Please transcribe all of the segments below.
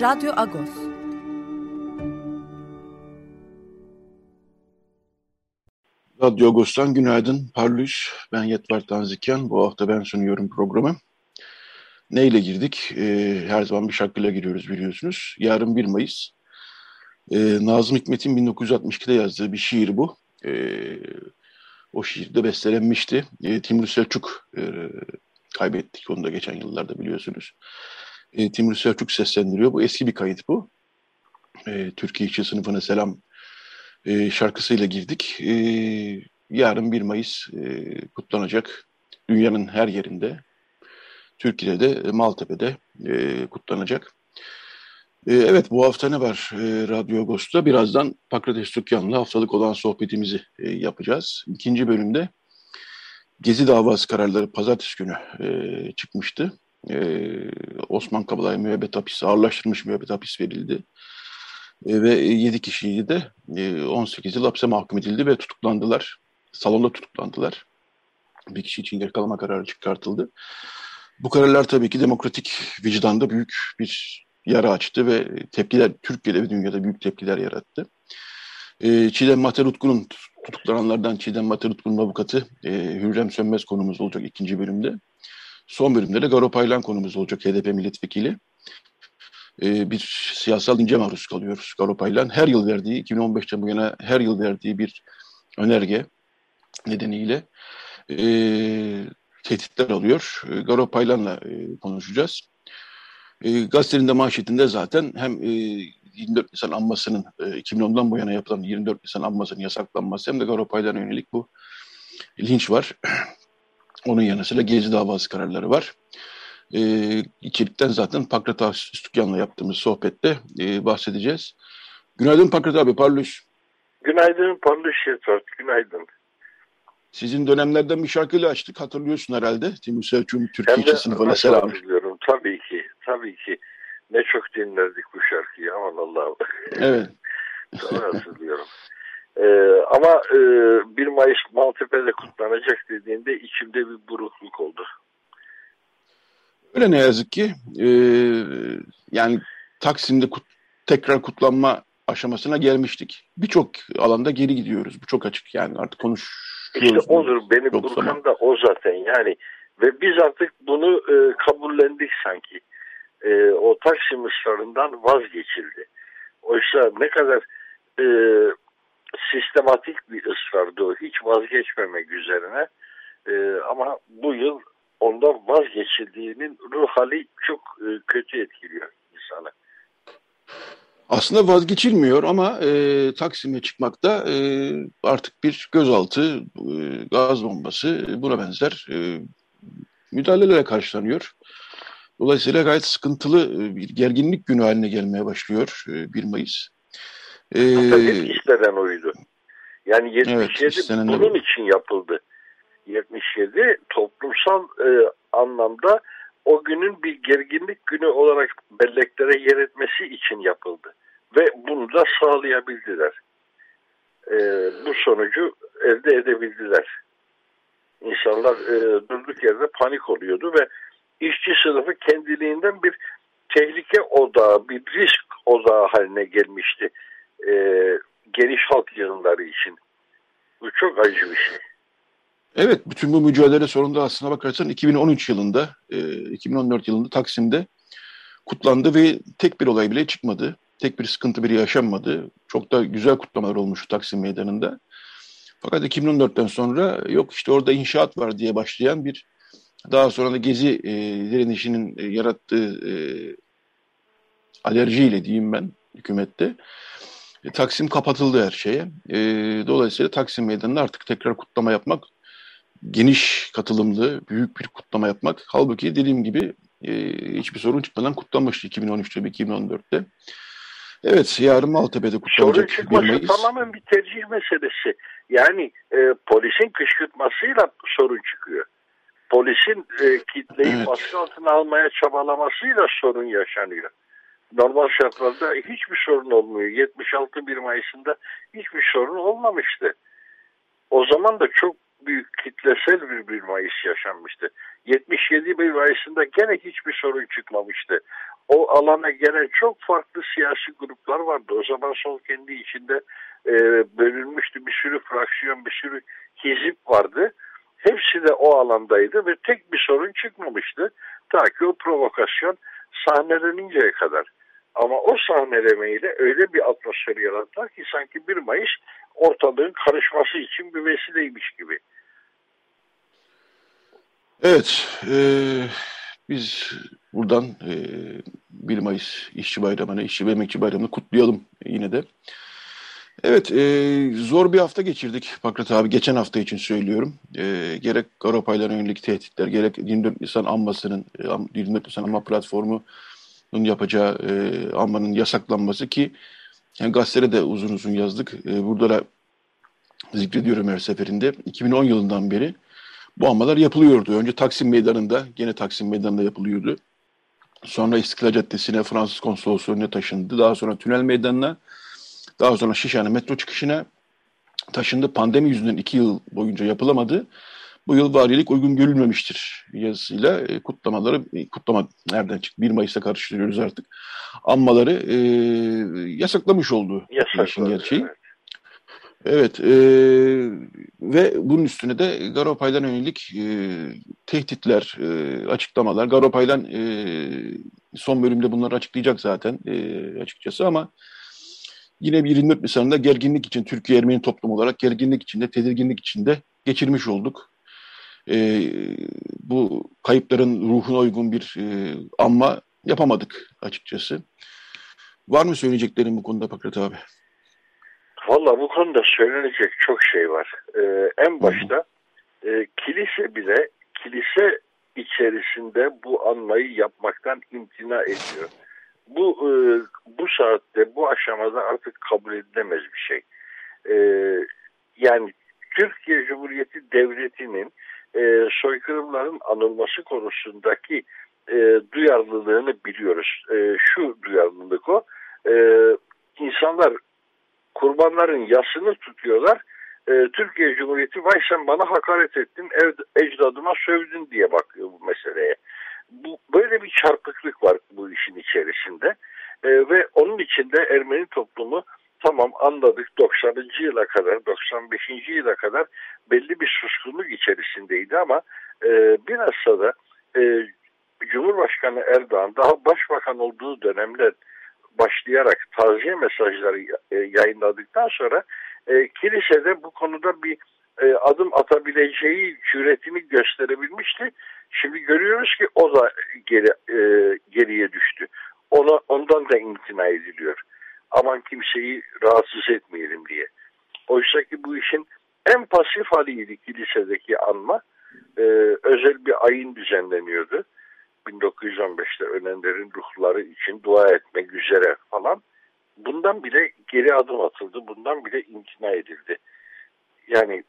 Radyo Agos. Radyo Agos'tan günaydın. Parlış, ben Yetvar Tanzikyan. Bu hafta ben sunuyorum programı. Neyle girdik? Ee, her zaman bir şarkıyla giriyoruz biliyorsunuz. Yarın 1 Mayıs. Ee, Nazım Hikmet'in 1962'de yazdığı bir şiir bu. Ee, o şiirde bestelenmişti. Ee, Timur Selçuk e, kaybettik onu da geçen yıllarda biliyorsunuz e, Timur Selçuk seslendiriyor. Bu eski bir kayıt bu. E, Türkiye İşçi Sınıfına Selam e, şarkısıyla girdik. E, yarın 1 Mayıs e, kutlanacak. Dünyanın her yerinde. Türkiye'de, Maltepe'de e, kutlanacak. E, evet bu hafta ne var e, Radyo Agos'ta? Birazdan Pakrates Tükkan'la haftalık olan sohbetimizi e, yapacağız. İkinci bölümde Gezi davası kararları pazartesi günü e, çıkmıştı e, Osman Kabala'ya müebbet hapis, ağırlaştırmış müebbet hapis verildi. E, ve 7 kişiyi de e, 18 yıl hapse mahkum edildi ve tutuklandılar. Salonda tutuklandılar. Bir kişi için yakalama kararı çıkartıldı. Bu kararlar tabii ki demokratik vicdanda büyük bir yara açtı ve tepkiler Türkiye'de ve dünyada büyük tepkiler yarattı. E, Çiğdem Materutku'nun tutuklananlardan Çiğdem Materutku'nun avukatı e, Hürrem Sönmez konumuz olacak ikinci bölümde. Son bölümde de Garo Paylan konumuz olacak HDP milletvekili. Ee, bir siyasal ince maruz kalıyoruz Garo Paylan. Her yıl verdiği, 2015'ten bu yana her yıl verdiği bir önerge nedeniyle e, tehditler alıyor. E, Garo Paylan'la e, konuşacağız. E, gazetenin de manşetinde zaten hem e, 24 Nisan anmasının e, 2010'dan bu yana yapılan 24 Nisan anmasının yasaklanması hem de Garo Paylan'a yönelik bu linç var. Onun yanı sıra Gezi davası kararları var. E, içerikten zaten Pakrat Üstükyan'la yaptığımız sohbette e, bahsedeceğiz. Günaydın Pakrat abi, Parluş. Günaydın Parluş Yetvat, günaydın. Sizin dönemlerden bir şarkıyla açtık, hatırlıyorsun herhalde. Timur Selçuk'un Türkiye sınıfına selam. Hatırlıyorum, tabii ki, tabii ki. Ne çok dinlerdik bu şarkıyı, aman Allah'ım. Evet. Doğru hatırlıyorum. Ee, ama e, 1 Mayıs Maltepe'de kutlanacak dediğinde içimde bir burukluk oldu. Öyle ne yazık ki. Ee, yani Taksim'de kut, tekrar kutlanma aşamasına gelmiştik. Birçok alanda geri gidiyoruz. Bu çok açık yani artık konuşuyoruz. İşte odur. Beni burkan da o zaten yani. Ve biz artık bunu e, kabullendik sanki. E, o Taksim ısrarından vazgeçildi. Oysa ne kadar e, sistematik bir ısrardı o. Hiç vazgeçmemek üzerine. E, ama bu yıl ondan vazgeçildiğinin ruh hali çok e, kötü etkiliyor insanı. Aslında vazgeçilmiyor ama e, Taksim'e çıkmakta e, artık bir gözaltı, e, gaz bombası e, buna benzer e, müdahalelere karşılanıyor. Dolayısıyla gayet sıkıntılı e, bir gerginlik günü haline gelmeye başlıyor e, 1 Mayıs. Ee, hep istenen oydu. Yani 77 evet, bunun de. için yapıldı. 77 toplumsal e, anlamda o günün bir gerginlik günü olarak belleklere yer etmesi için yapıldı. Ve bunu da sağlayabildiler. E, bu sonucu elde edebildiler. İnsanlar e, durduk yerde panik oluyordu ve işçi sınıfı kendiliğinden bir tehlike odağı, bir risk odağı haline gelmişti e, geniş halk yığınları için. Bu çok acı bir şey. Evet, bütün bu mücadele sonunda aslına bakarsan 2013 yılında, e, 2014 yılında Taksim'de kutlandı ve tek bir olay bile çıkmadı. Tek bir sıkıntı bile yaşanmadı. Çok da güzel kutlamalar olmuştu Taksim Meydanı'nda. Fakat 2014'ten sonra yok işte orada inşaat var diye başlayan bir daha sonra da Gezi e, direnişinin e, yarattığı e, alerjiyle diyeyim ben hükümette e, Taksim kapatıldı her şeye. E, dolayısıyla Taksim Meydanı'nda artık tekrar kutlama yapmak, geniş katılımlı, büyük bir kutlama yapmak. Halbuki dediğim gibi e, hiçbir sorun çıkmadan kutlanmıştı 2013'te ve 2014'te. Evet, yarın Maltepe'de kutlanacak Sorun çıkması tamamen bir tercih meselesi. Yani e, polisin kışkırtmasıyla sorun çıkıyor. Polisin e, kitleyi evet. baskı altına almaya çabalamasıyla sorun yaşanıyor. Normal şartlarda hiçbir sorun olmuyor. 76 1 Mayıs'ında hiçbir sorun olmamıştı. O zaman da çok büyük kitlesel bir 1 Mayıs yaşanmıştı. 77 1 Mayıs'ında gene hiçbir sorun çıkmamıştı. O alana gelen çok farklı siyasi gruplar vardı. O zaman sol kendi içinde e, bölünmüştü. Bir sürü fraksiyon, bir sürü hizip vardı. Hepsi de o alandaydı ve tek bir sorun çıkmamıştı. Ta ki o provokasyon sahneleninceye kadar. Ama o sahnelemeyle öyle bir atmosfer yarattılar ki sanki 1 Mayıs ortalığın karışması için bir vesileymiş gibi. Evet, e, biz buradan e, 1 Mayıs İşçi Bayramı'nı, İşçi ve Emekçi Bayramı'nı kutlayalım yine de. Evet, e, zor bir hafta geçirdik Pakrat abi. Geçen hafta için söylüyorum. E, gerek Garopaylar'a yönelik tehditler, gerek 24 Nisan anmasının, 24 Nisan anma platformunun yapacağı e, anmanın yasaklanması ki yani gazetelere de uzun uzun yazdık. E, burada da zikrediyorum her seferinde. 2010 yılından beri bu anmalar yapılıyordu. Önce Taksim Meydanı'nda, gene Taksim Meydanı'nda yapılıyordu. Sonra İstiklal Caddesi'ne, Fransız Konsolosluğu'na taşındı. Daha sonra Tünel Meydanı'na, daha sonra Şişhane metro çıkışına taşındı. Pandemi yüzünden iki yıl boyunca yapılamadı. Bu yıl valilik uygun görülmemiştir yazısıyla e, kutlamaları, e, kutlama nereden çıktı? 1 Mayıs'ta karıştırıyoruz artık. Anmaları e, yasaklamış oldu. Yasakladı, gerçeği. Evet. Evet e, ve bunun üstüne de Garopay'dan yönelik e, tehditler, e, açıklamalar. Garopay'dan e, son bölümde bunları açıklayacak zaten e, açıkçası ama yine bir 24 Nisan'da gerginlik için Türkiye Ermeni toplum olarak gerginlik içinde, tedirginlik içinde geçirmiş olduk. E, bu kayıpların ruhuna uygun bir e, anma yapamadık açıkçası. Var mı söyleyeceklerim bu konuda Pakrat abi? Valla bu konuda söylenecek çok şey var. Ee, en başta e, kilise bile kilise içerisinde bu anmayı yapmaktan imtina ediyor. Bu e, bu saatte bu aşamada artık kabul edilemez bir şey. E, yani Türkiye Cumhuriyeti Devleti'nin e, soykırımların anılması konusundaki e, duyarlılığını biliyoruz. E, şu duyarlılık o. E, insanlar kurbanların yasını tutuyorlar. E, Türkiye Cumhuriyeti vay sen bana hakaret ettin, ev, ecdadıma sövdün diye bakıyor bu meseleye. Bu, böyle bir çarpıklık var bu işin içerisinde. E, ve onun içinde Ermeni toplumu tamam anladık 90. yıla kadar 95. yıla kadar belli bir suskunluk içerisindeydi ama e, bilhassa da e, Cumhurbaşkanı Erdoğan daha başbakan olduğu dönemler başlayarak taziye mesajları e, yayınladıktan sonra e, kilisede bu konuda bir e, adım atabileceği cüretini gösterebilmişti. Şimdi görüyoruz ki o da geri, e, geriye düştü. Ona, ondan da imtina ediliyor. Aman kimseyi rahatsız etmeyelim diye. Oysa ki bu işin en pasif haliydi kilisedeki anma. E, özel bir ayın düzenleniyordu. 1915'te ölenlerin ruhları için dua etmek üzere falan. Bundan bile geri adım atıldı. Bundan bile imtina edildi. Yani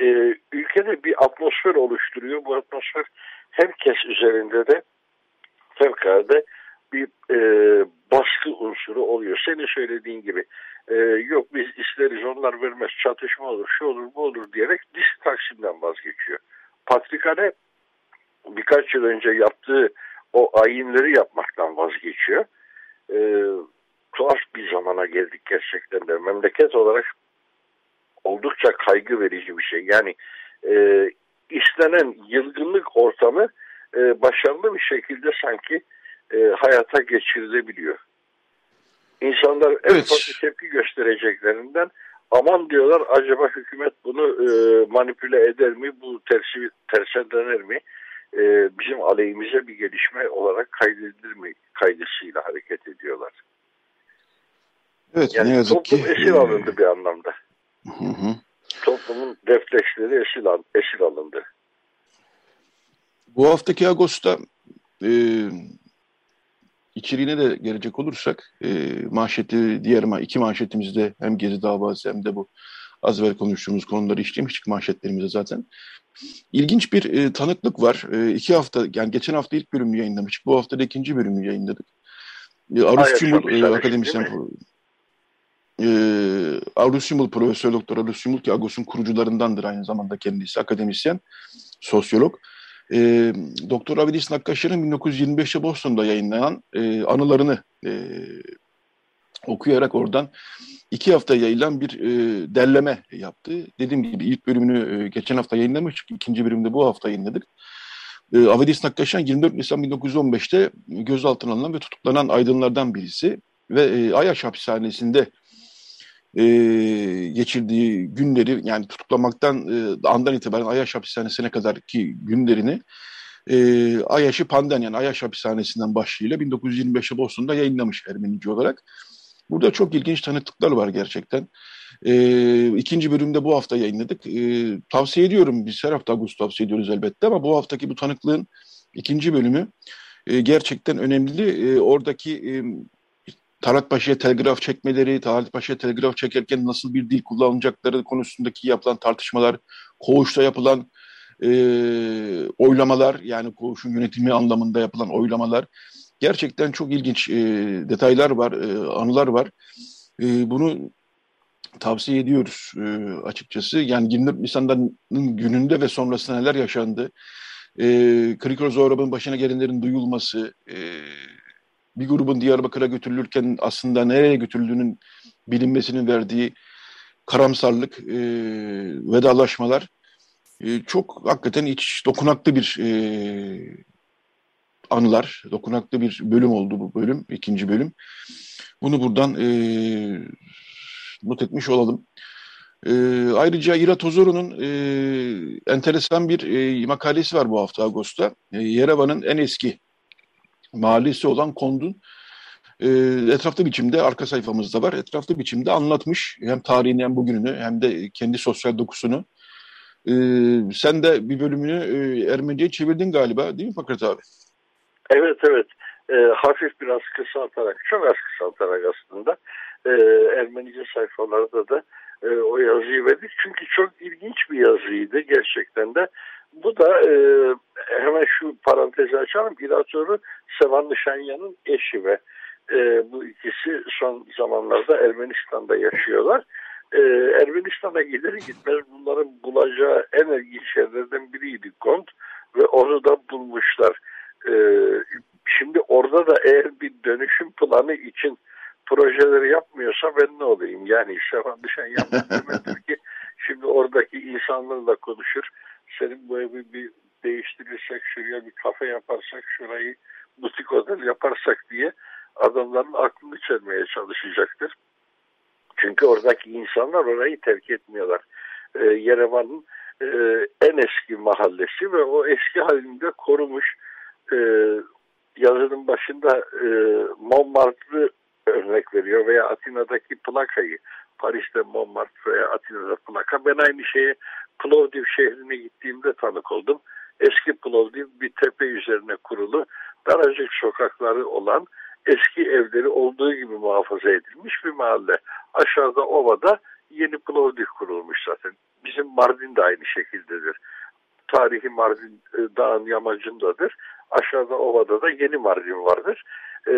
e, ülkede bir atmosfer oluşturuyor. Bu atmosfer herkes üzerinde de fevkalade bir e, baskı unsuru oluyor. Senin söylediğin gibi e, yok biz isteriz onlar vermez çatışma olur şu olur bu olur diyerek disk taksimden vazgeçiyor. Patrikhane birkaç yıl önce yaptığı o ayinleri yapmaktan vazgeçiyor. E, tuhaf bir zamana geldik gerçekten de. Memleket olarak oldukça kaygı verici bir şey. Yani e, istenen yılgınlık ortamı e, başarılı bir şekilde sanki e, hayata geçirilebiliyor. İnsanlar en evet. ufak tepki göstereceklerinden aman diyorlar acaba hükümet bunu e, manipüle eder mi, bu tersi, terse döner mi? e, bizim aleyhimize bir gelişme olarak kaydedilir mi kaygısıyla hareket ediyorlar. Evet yani ne yazık toplum ki. esir alındı bir anlamda. Hı hı. Toplumun refleksleri esir, esir alındı. Bu haftaki Ağustos'ta e, içeriğine de gelecek olursak e, manşeti diğer ma iki manşetimizde hem Gezi davası hem de bu az evvel konuştuğumuz konuları işlemiştik manşetlerimizde zaten. İlginç bir e, tanıklık var. E, iki hafta, yani geçen hafta ilk bölümü yayınlamıştık. Bu hafta da ikinci bölümü yayınladık. E, Arus Cumhur e, akademisyen e, Arus Cumhur Profesör Doktor Arus Cumhur ki Agos'un kurucularındandır aynı zamanda kendisi akademisyen, sosyolog. E, Doktor Avidis Nakkaşer'in 1925'te Boston'da yayınlanan e, anılarını e, okuyarak oradan iki hafta yayılan bir e, derleme yaptı. Dediğim gibi ilk bölümünü e, geçen hafta yayınlamıştık. ikinci bölümde bu hafta yayınladık. E, Avedis Nakkaşan 24 Nisan 1915'te gözaltına alınan ve tutuklanan aydınlardan birisi. Ve e, Ayaş hapishanesinde e, geçirdiği günleri yani tutuklamaktan e, andan itibaren Ayaş hapishanesine kadar ki günlerini e, Ayaş'ı Pandan yani Ayaş hapishanesinden başlığıyla 1925'te Boston'da yayınlamış Ermenici olarak. Burada çok ilginç tanıklıklar var gerçekten. E, ikinci bölümde bu hafta yayınladık. E, tavsiye ediyorum, biz her hafta Ağustos tavsiye ediyoruz elbette ama bu haftaki bu tanıklığın ikinci bölümü e, gerçekten önemli. E, oradaki e, Talat Paşa'ya telgraf çekmeleri, Talat Paşa'ya telgraf çekerken nasıl bir dil kullanacakları konusundaki yapılan tartışmalar, koğuşta yapılan e, oylamalar, yani koğuşun yönetimi anlamında yapılan oylamalar, gerçekten çok ilginç e, detaylar var, e, anılar var. E, bunu tavsiye ediyoruz e, açıkçası. Yani 24 Nisan'dan gününde ve sonrasında neler yaşandı? E, Krikor Zorob'un başına gelenlerin duyulması, e, bir grubun Diyarbakır'a götürülürken aslında nereye götürüldüğünün bilinmesinin verdiği karamsarlık, e, vedalaşmalar e, çok hakikaten iç dokunaklı bir e, anılar, dokunaklı bir bölüm oldu bu bölüm, ikinci bölüm. Bunu buradan e, not etmiş olalım. E, ayrıca İra Tozoru'nun e, enteresan bir e, makalesi var bu hafta Ağustos'ta. E, Yerevan'ın en eski mahallesi olan Kond'un e, etraflı biçimde arka sayfamızda var. Etraflı biçimde anlatmış hem tarihini hem bugününü hem de kendi sosyal dokusunu. E, sen de bir bölümünü e, Ermenice'ye çevirdin galiba değil mi Fakret abi? Evet evet. E, hafif biraz kısaltarak, çok az kısaltarak aslında e, Ermenice sayfalarda da e, o yazıyı verdik. Çünkü çok ilginç bir yazıydı gerçekten de. Bu da e, hemen şu parantezi açalım. İlatörü Sevan Nişanyan'ın eşi ve e, bu ikisi son zamanlarda Ermenistan'da yaşıyorlar. E, Ermenistan'a gider gitmez bunların bulacağı en ilginç yerlerden biriydi Kont ve onu da bulmuşlar. Ee, şimdi orada da eğer bir dönüşüm planı için projeleri yapmıyorsa ben ne olayım? Yani Düşen yapmak demektir ki şimdi oradaki insanlarla konuşur. Senin bu evi bir değiştirirsek, şuraya bir kafe yaparsak, şurayı butik otel yaparsak diye adamların aklını çelmeye çalışacaktır. Çünkü oradaki insanlar orayı terk etmiyorlar. Ee, Yerevan'ın e, en eski mahallesi ve o eski halinde korumuş e, yazının başında e, Montmartre örnek veriyor veya Atina'daki plakayı Paris'te Montmartre Atina'da plaka. Ben aynı şeye Plovdiv şehrine gittiğimde tanık oldum. Eski Plovdiv bir tepe üzerine kurulu daracık sokakları olan eski evleri olduğu gibi muhafaza edilmiş bir mahalle. Aşağıda ovada yeni Plovdiv kurulmuş zaten. Bizim Mardin de aynı şekildedir. Tarihi Mardin e, dağın yamacındadır. Aşağıda ovada da yeni Mardin vardır. Ee,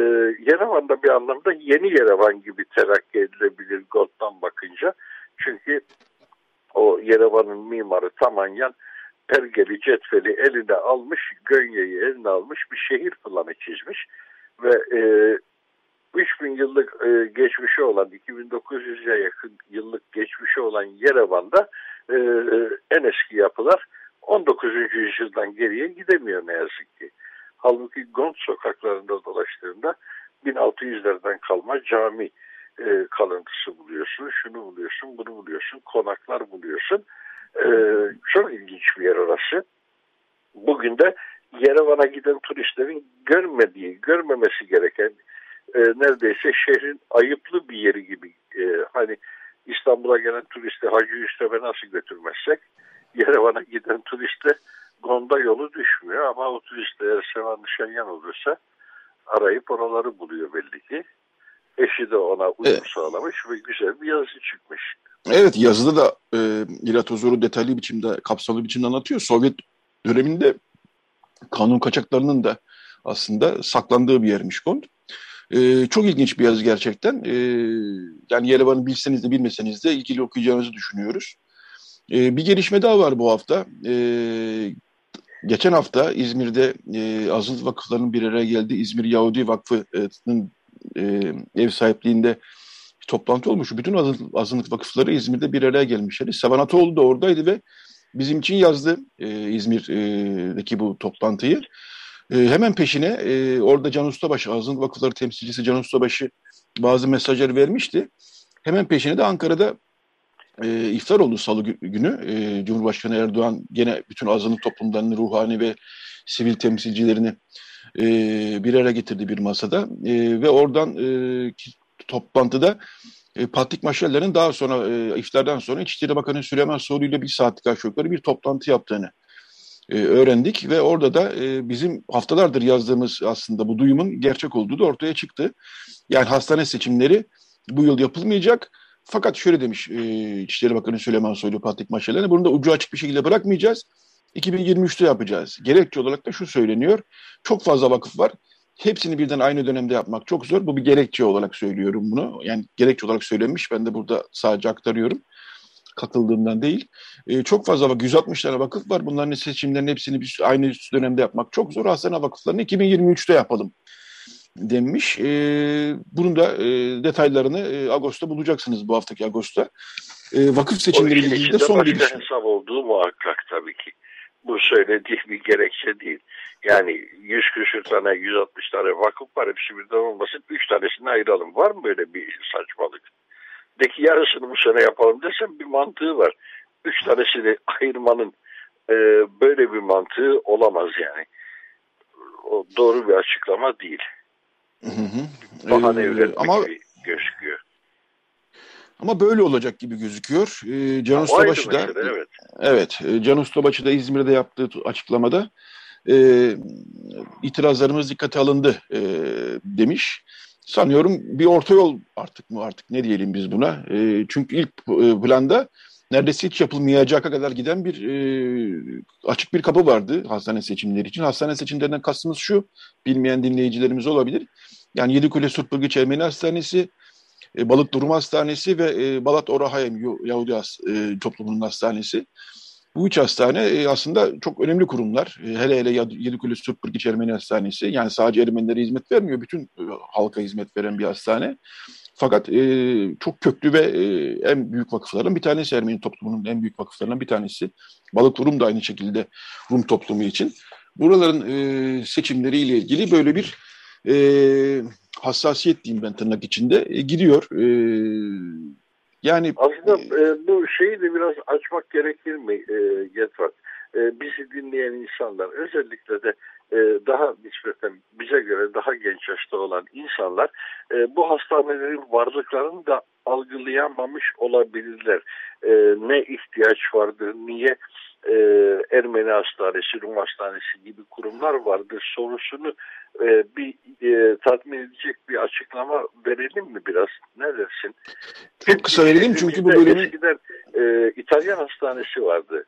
Yerevan'da bir anlamda yeni Yerevan gibi terakki edilebilir Gold'dan bakınca. Çünkü o Yerevan'ın mimarı Tamanyan pergeli cetveli eline almış, Gönye'yi eline almış bir şehir planı çizmiş. Ve e, 3000 yıllık e, geçmişi olan, 2900'e yakın yıllık geçmişi olan Yerevan'da e, en eski yapılar 19. yüzyıldan geriye gidemiyor ne yazık ki. Halbuki Gont sokaklarında dolaştığında 1600'lerden kalma cami e, kalıntısı buluyorsun, şunu buluyorsun, bunu buluyorsun, konaklar buluyorsun. E, çok ilginç bir yer orası. Bugün de Yerevan'a giden turistlerin görmediği, görmemesi gereken e, neredeyse şehrin ayıplı bir yeri gibi. E, hani İstanbul'a gelen turisti Hacı Üstev'e nasıl götürmezsek Yerevan'a giden turiste onda yolu düşmüyor ama o turist eğer sevan nişanyan olursa arayıp oraları buluyor belli ki. Eşi de ona uyum evet. sağlamış ve güzel bir yazı çıkmış. Evet yazıda da e, İrat Huzur'u detaylı biçimde, kapsamlı biçimde anlatıyor. Sovyet döneminde kanun kaçaklarının da aslında saklandığı bir yermiş Kont. E, çok ilginç bir yazı gerçekten. E, yani Yerevan'ı bilseniz de bilmeseniz de ilgili okuyacağınızı düşünüyoruz. E, bir gelişme daha var bu hafta. E, geçen hafta İzmir'de e, azınlık vakıflarının bir araya geldiği İzmir Yahudi Vakfı'nın e, ev sahipliğinde toplantı olmuş. Bütün azınlık vakıfları İzmir'de bir araya gelmişler. Sevan Ataoğlu da oradaydı ve bizim için yazdı e, İzmir'deki bu toplantıyı. E, hemen peşine e, orada Can Ustabaşı, azınlık vakıfları temsilcisi Can Ustabaşı bazı mesajlar vermişti. Hemen peşine de Ankara'da e, iftar oldu salı günü. E, Cumhurbaşkanı Erdoğan gene bütün azınlık toplumlarını, ruhani ve sivil temsilcilerini e, bir araya getirdi bir masada. E, ve oradan e, toplantıda e, Patrik Maşaller'in daha sonra e, iftardan sonra İçişleri Bakanı Süleyman Soylu ile bir saatlik aşağı bir toplantı yaptığını e, öğrendik ve orada da e, bizim haftalardır yazdığımız aslında bu duyumun gerçek olduğu da ortaya çıktı. Yani hastane seçimleri bu yıl yapılmayacak. Fakat şöyle demiş e, İçişleri Bakanı Süleyman Soylu Patrik Maşaller'e bunu da ucu açık bir şekilde bırakmayacağız. 2023'te yapacağız. Gerekçe olarak da şu söyleniyor. Çok fazla vakıf var. Hepsini birden aynı dönemde yapmak çok zor. Bu bir gerekçe olarak söylüyorum bunu. Yani gerekçe olarak söylenmiş. Ben de burada sadece aktarıyorum. Katıldığımdan değil. Ee, çok fazla bak 160 tane vakıf var. Bunların seçimlerin hepsini bir, aynı dönemde yapmak çok zor. Hastane vakıflarını 2023'te yapalım denmiş. Ee, bunun da e, detaylarını e, Ağustos'ta bulacaksınız bu haftaki Ağustos'ta. E, vakıf seçimleri ilgili de son bir hesap olduğu muhakkak tabii ki. Bu söylediği bir gerekçe değil. Yani 100 küsür tane, 160 tane vakıf var. Hepsi birden olmasın. 3 tanesini ayıralım. Var mı böyle bir saçmalık? De ki yarısını bu sene yapalım desem bir mantığı var. 3 tanesini ayırmanın e, böyle bir mantığı olamaz yani. O doğru bir açıklama değil. Hı hı. Bahane ee, ama, gözüküyor. Ama böyle olacak gibi gözüküyor. Ee, Can Ustabaşı da evet. Evet, e, Can Ustabaşı da İzmir'de yaptığı açıklamada e, itirazlarımız dikkate alındı e, demiş. Sanıyorum bir orta yol artık mı artık ne diyelim biz buna. E, çünkü ilk e, planda neredeyse hiç yapılmayacak kadar giden bir e, açık bir kapı vardı hastane seçimleri için. Hastane seçimlerinden kastımız şu, bilmeyen dinleyicilerimiz olabilir. Yani Yedikule Surpurgiç Ermeni Hastanesi, e, Balık Durum Hastanesi ve e, Balat Orahayem Yahudi Has, e, toplumunun hastanesi. Bu üç hastane e, aslında çok önemli kurumlar. E, hele hele Yedikule Surpurgiç Ermeni Hastanesi yani sadece Ermenilere hizmet vermiyor, bütün e, halka hizmet veren bir hastane. Fakat e, çok köklü ve e, en büyük vakıfların bir tanesi Ermeni toplumunun en büyük vakıflarından bir tanesi. Balık Rum da aynı şekilde Rum toplumu için. Buraların e, seçimleriyle ilgili böyle bir e, hassasiyet diyeyim ben tırnak içinde e, gidiyor. E, yani aslında e, bu şeyi de biraz açmak gerekir mi e, Getvat? E, bizi dinleyen insanlar özellikle de e, daha nispeten bize göre daha genç yaşta olan insanlar e, bu hastanelerin varlıklarını da algılayamamış olabilirler. E, ne ihtiyaç vardır, niye e, Ermeni Hastanesi, Rum Hastanesi gibi kurumlar vardır sorusunu e, bir e, tatmin edecek bir açıklama verelim mi biraz? Ne dersin? Çok kısa verelim çünkü bu bölümün... Eskiden e, İtalyan Hastanesi vardı.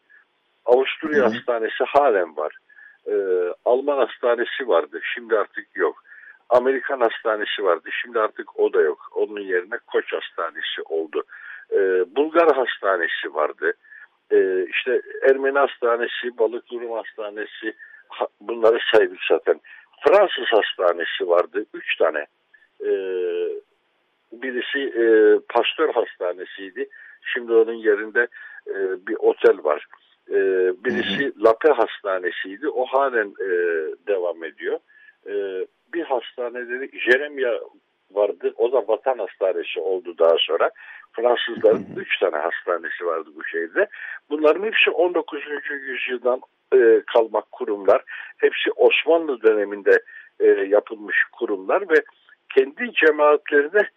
Avusturya Hı. Hastanesi halen var. E, Alman Hastanesi vardı. Şimdi artık yok. Amerikan Hastanesi vardı. Şimdi artık o da yok. Onun yerine Koç Hastanesi oldu. E, Bulgar Hastanesi vardı. E, işte Ermeni Hastanesi, Balık Durum Hastanesi ha, bunları saydık zaten. Fransız Hastanesi vardı. Üç tane. E, birisi e, Pastör Hastanesi'ydi. Şimdi onun yerinde e, bir otel var. E, birisi Lape Hastanesi'ydi. O halen e, devam ediyor. E, bir hastaneleri Jeremia vardı. O da vatan hastanesi oldu daha sonra. Fransızların üç tane hastanesi vardı bu şehirde. Bunların hepsi 19. yüzyıldan e, kalmak kurumlar. Hepsi Osmanlı döneminde e, yapılmış kurumlar ve kendi cemaatlerine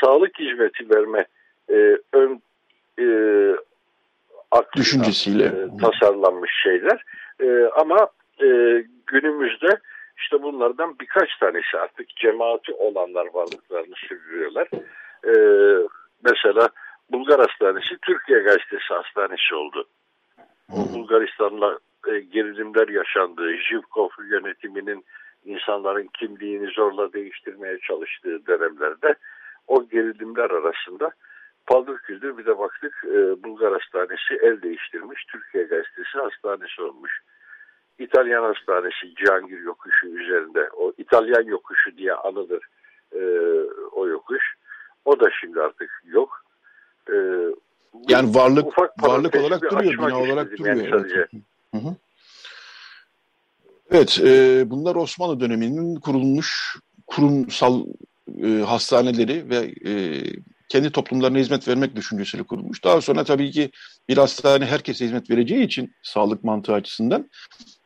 sağlık hizmeti verme e, ön e, aklıyla düşüncesiyle e, tasarlanmış şeyler. E, ama e, günümüzde işte bunlardan birkaç tanesi artık cemaati olanlar varlıklarını sürdürüyorlar. E, mesela Bulgar Hastanesi Türkiye Gazetesi Hastanesi oldu. O Bulgaristan'la e, gerilimler yaşandığı, Jivkov yönetiminin insanların kimliğini zorla değiştirmeye çalıştığı dönemlerde o gerilimler arasında paldır küldür bir de baktık e, Bulgar Hastanesi el değiştirmiş. Türkiye Gazetesi hastanesi olmuş. İtalyan Hastanesi Cihangir Yokuşu üzerinde o İtalyan Yokuşu diye anılır e, o yokuş. O da şimdi artık yok. E, yani varlık varlık olarak duruyor, bina olarak duruyor. Yani. Hı hı. Evet, e, bunlar Osmanlı döneminin kurulmuş kurumsal e, hastaneleri ve e, kendi toplumlarına hizmet vermek düşüncesiyle kurulmuş. Daha sonra tabii ki bir hastane herkese hizmet vereceği için sağlık mantığı açısından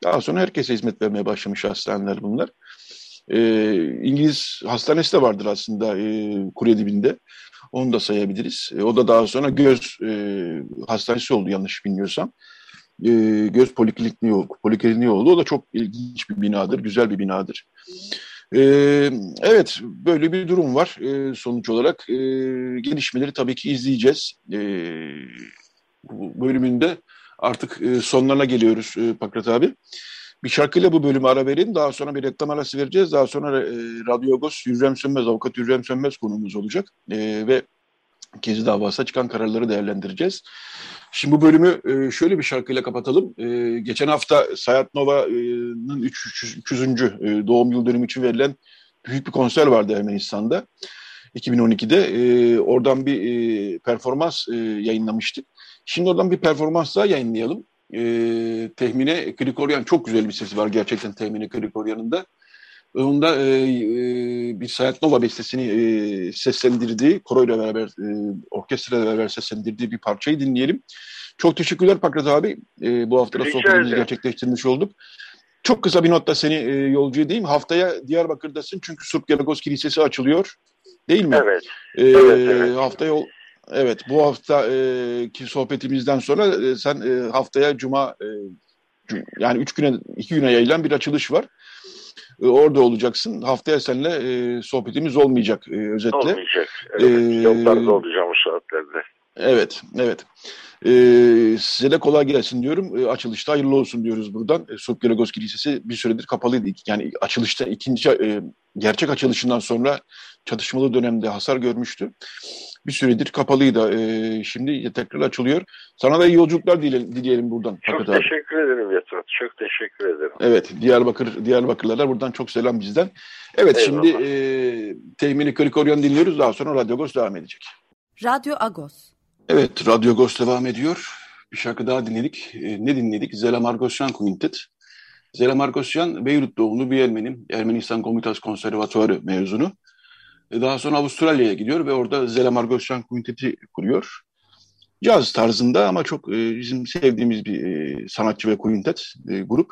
daha sonra herkese hizmet vermeye başlamış hastaneler bunlar. E, İngiliz hastanesi de vardır aslında e, kule dibinde. Onu da sayabiliriz. E, o da daha sonra göz e, hastanesi oldu yanlış bilmiyorsam e, göz polikliniği, polikliniği oldu. O da çok ilginç bir binadır, güzel bir binadır. E, evet, böyle bir durum var e, sonuç olarak. E, gelişmeleri tabii ki izleyeceğiz. E, bu bölümünde artık e, sonlarına geliyoruz e, Pakrat abi. Bir şarkıyla bu bölümü ara verin. Daha sonra bir reklam arası vereceğiz. Daha sonra e, Radyo Agos Hürrem Sönmez, Avukat Hürrem Sönmez konumuz olacak. E, ve Gezi davasına çıkan kararları değerlendireceğiz. Şimdi bu bölümü e, şöyle bir şarkıyla kapatalım. E, geçen hafta Sayat Nova'nın 300. E, doğum yıl dönümü için verilen büyük bir konser vardı Ermenistan'da. 2012'de oradan bir performans yayınlamıştık. Şimdi oradan bir performans daha yayınlayalım. Tehmine Krikoryan çok güzel bir sesi var gerçekten Tehmine Krikoryan'ın da. Onda e, e, bir Sayat Nova bestesini e, seslendirdiği, koroyla beraber, e, orkestrayla beraber seslendirdiği bir parçayı dinleyelim. Çok teşekkürler Pakrat abi. E, bu hafta da sohbetimizi gerçekleştirmiş olduk. Çok kısa bir notta seni e, yolcu edeyim. Haftaya Diyarbakır'dasın çünkü Surp Geragos Kilisesi açılıyor. Değil mi? Evet. E, evet, evet. Haftaya Evet, bu hafta e, sohbetimizden sonra e, sen e, haftaya Cuma yani üç güne, iki güne yayılan bir açılış var. E, orada olacaksın. Haftaya seninle e, sohbetimiz olmayacak e, özetle. Olmayacak. Evet, ee, yollarda olacağım o saatlerde. Evet, evet. Ee, size de kolay gelsin diyorum. Ee, açılışta hayırlı olsun diyoruz buradan. Ee, Sopyologos Kilisesi bir süredir kapalıydı. Yani açılışta ikinci e, gerçek açılışından sonra çatışmalı dönemde hasar görmüştü. Bir süredir kapalıydı. Ee, şimdi tekrar açılıyor. Sana da iyi yolculuklar dileyelim, dileyelim buradan. Çok Fakat teşekkür abi. ederim Yatrat. Çok teşekkür ederim. Evet. Diyarbakır, Diyarbakırlara buradan çok selam bizden. Evet Eyvallah. şimdi e, Temini Krikoryan dinliyoruz. Daha sonra Radyo Agos devam edecek. Radyo Agos. Evet, Radyo Agos devam ediyor. Bir şarkı daha dinledik. E, ne dinledik? Zela Margosyan Quintet. Zela Margosyan, Beyrut doğumlu bir Ermenim. Ermenistan Komitas Konservatuarı mezunu. E, daha sonra Avustralya'ya gidiyor ve orada Zela Margosyan Quintet'i kuruyor. Caz tarzında ama çok e, bizim sevdiğimiz bir e, sanatçı ve quintet e, grup.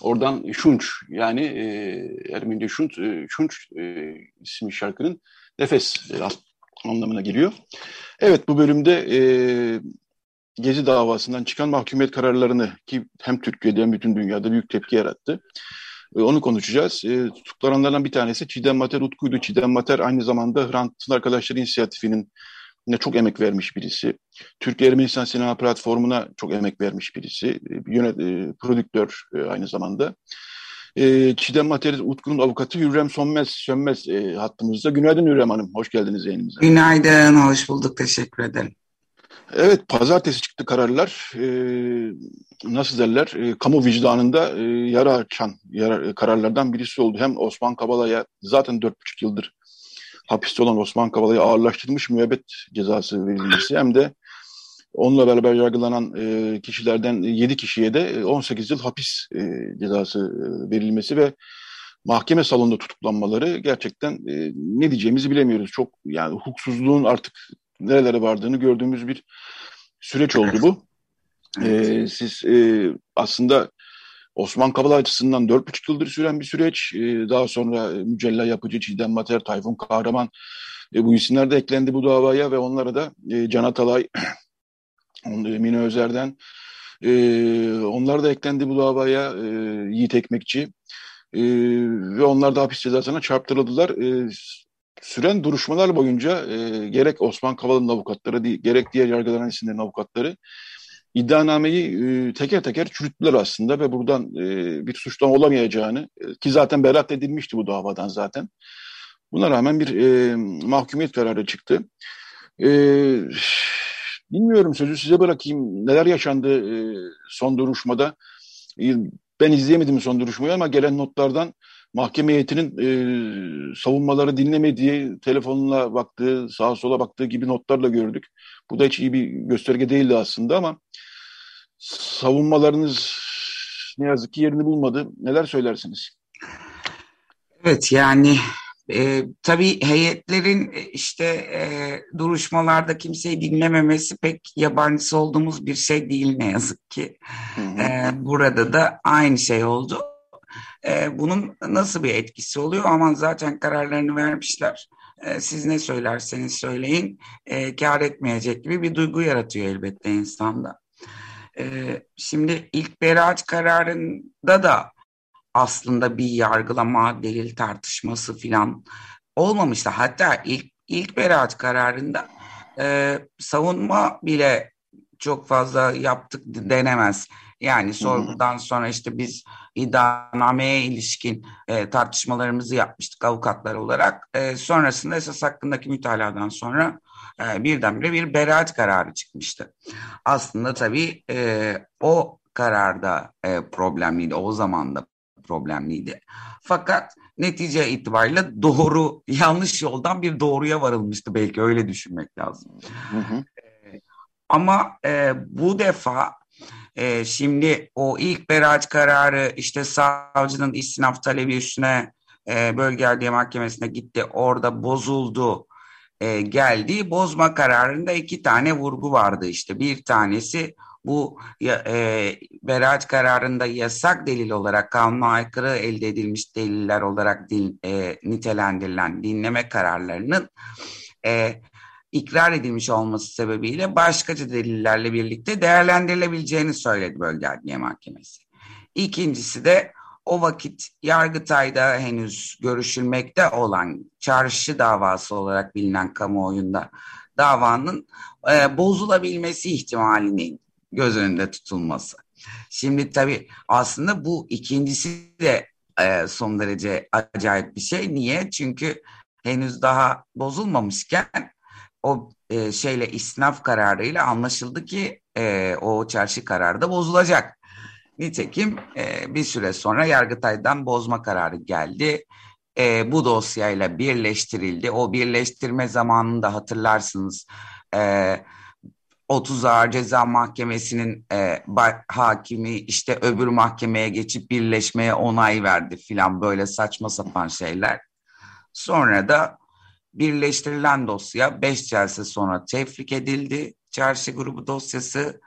Oradan Şunç yani e, Ermenice Şunç, e, Şunç e, isimli şarkının nefes e, anlamına geliyor. Evet bu bölümde e, Gezi davasından çıkan mahkumiyet kararlarını ki hem Türkiye'de hem bütün dünyada büyük tepki yarattı. E, onu konuşacağız. E, tutuklananlardan bir tanesi Çiğdem Mater Utku'ydu. Çiğdem Mater aynı zamanda Hrant Arkadaşları İnisiyatifi'nin ne çok emek vermiş birisi. Türkiye Ermenistan Sinema Platformu'na çok emek vermiş birisi. E, yönet, e, prodüktör e, aynı zamanda. E, Çiğdem Materyal Utku'nun avukatı Hürrem Sönmez, Sönmez e, hattımızda. Günaydın Hürrem Hanım, hoş geldiniz yayınımıza. Günaydın, hoş bulduk, teşekkür ederim. Evet, pazartesi çıktı kararlar. E, nasıl derler? E, kamu vicdanında e, yara açan yara, e, kararlardan birisi oldu. Hem Osman Kavala'ya zaten dört buçuk yıldır hapiste olan Osman Kavala'ya ağırlaştırılmış müebbet cezası verilmesi hem de Onunla beraber yargılanan e, kişilerden 7 kişiye de 18 yıl hapis e, cezası e, verilmesi ve mahkeme salonunda tutuklanmaları gerçekten e, ne diyeceğimizi bilemiyoruz. Çok yani hukuksuzluğun artık nerelere vardığını gördüğümüz bir süreç oldu bu. E, siz e, aslında Osman Kavala açısından 4,5 yıldır süren bir süreç. E, daha sonra Mücella Yapıcı, Çiğdem Mater, Tayfun Kahraman e, bu isimler de eklendi bu davaya ve onlara da e, Can Atalay, Mine Özer'den. E, onlar da eklendi bu davaya e, Yiğit Ekmekçi. E, ve onlar da hapis cezasına çarptırıldılar. E, süren duruşmalar boyunca e, gerek Osman Kavala'nın avukatları, gerek diğer yargılanan isimlerin avukatları iddianameyi e, teker teker çürüttüler aslında ve buradan e, bir suçlama olamayacağını e, ki zaten berat edilmişti bu davadan zaten. Buna rağmen bir e, mahkumiyet kararı çıktı. E, bilmiyorum sözü size bırakayım. Neler yaşandı e, son duruşmada? E, ben izleyemedim son duruşmayı ama gelen notlardan mahkeme heyetinin e, savunmaları dinlemediği, telefonuna baktığı, sağa sola baktığı gibi notlarla gördük. Bu da hiç iyi bir gösterge değildi aslında ama savunmalarınız ne yazık ki yerini bulmadı. Neler söylersiniz? Evet yani e, tabii heyetlerin e, işte e, duruşmalarda kimseyi dinlememesi pek yabancısı olduğumuz bir şey değil ne yazık ki. E, burada da aynı şey oldu. E, bunun nasıl bir etkisi oluyor? Aman zaten kararlarını vermişler. E, siz ne söylerseniz söyleyin e, kar etmeyecek gibi bir duygu yaratıyor elbette insanda. E, şimdi ilk beraat kararında da aslında bir yargılama, delil tartışması filan olmamıştı. Hatta ilk ilk beraat kararında e, savunma bile çok fazla yaptık denemez. Yani sorgudan sonra işte biz iddianameye ilişkin e, tartışmalarımızı yapmıştık avukatlar olarak. E, sonrasında esas hakkındaki mütaladan sonra e, birdenbire bir beraat kararı çıkmıştı. Aslında tabii e, o kararda e, problemliydi. O zaman da problemliydi. Fakat netice itibariyle doğru, yanlış yoldan bir doğruya varılmıştı belki öyle düşünmek lazım. Hı hı. Ama e, bu defa e, şimdi o ilk beraat kararı işte savcının istinaf talebi üstüne e, bölge adliye mahkemesine gitti. Orada bozuldu. E, geldi. Bozma kararında iki tane vurgu vardı işte. Bir tanesi bu e, beraat kararında yasak delil olarak kanuna aykırı elde edilmiş deliller olarak din, e, nitelendirilen dinleme kararlarının e, ikrar edilmiş olması sebebiyle başkaca delillerle birlikte değerlendirilebileceğini söyledi Bölge Adliye Mahkemesi. İkincisi de o vakit Yargıtay'da henüz görüşülmekte olan çarşı davası olarak bilinen kamuoyunda davanın e, bozulabilmesi ihtimalinin göz önünde tutulması. Şimdi tabii aslında bu ikincisi de e, son derece acayip bir şey. Niye? Çünkü henüz daha bozulmamışken o e, şeyle isnaf kararıyla anlaşıldı ki e, o çarşı kararı da bozulacak. Nitekim e, bir süre sonra Yargıtay'dan bozma kararı geldi. E, bu dosyayla birleştirildi. O birleştirme zamanında hatırlarsınız e, 30 Ağır Ceza Mahkemesi'nin e, hakimi işte öbür mahkemeye geçip birleşmeye onay verdi filan böyle saçma sapan şeyler. Sonra da birleştirilen dosya 5 celse sonra tefrik edildi. Çarşı grubu dosyası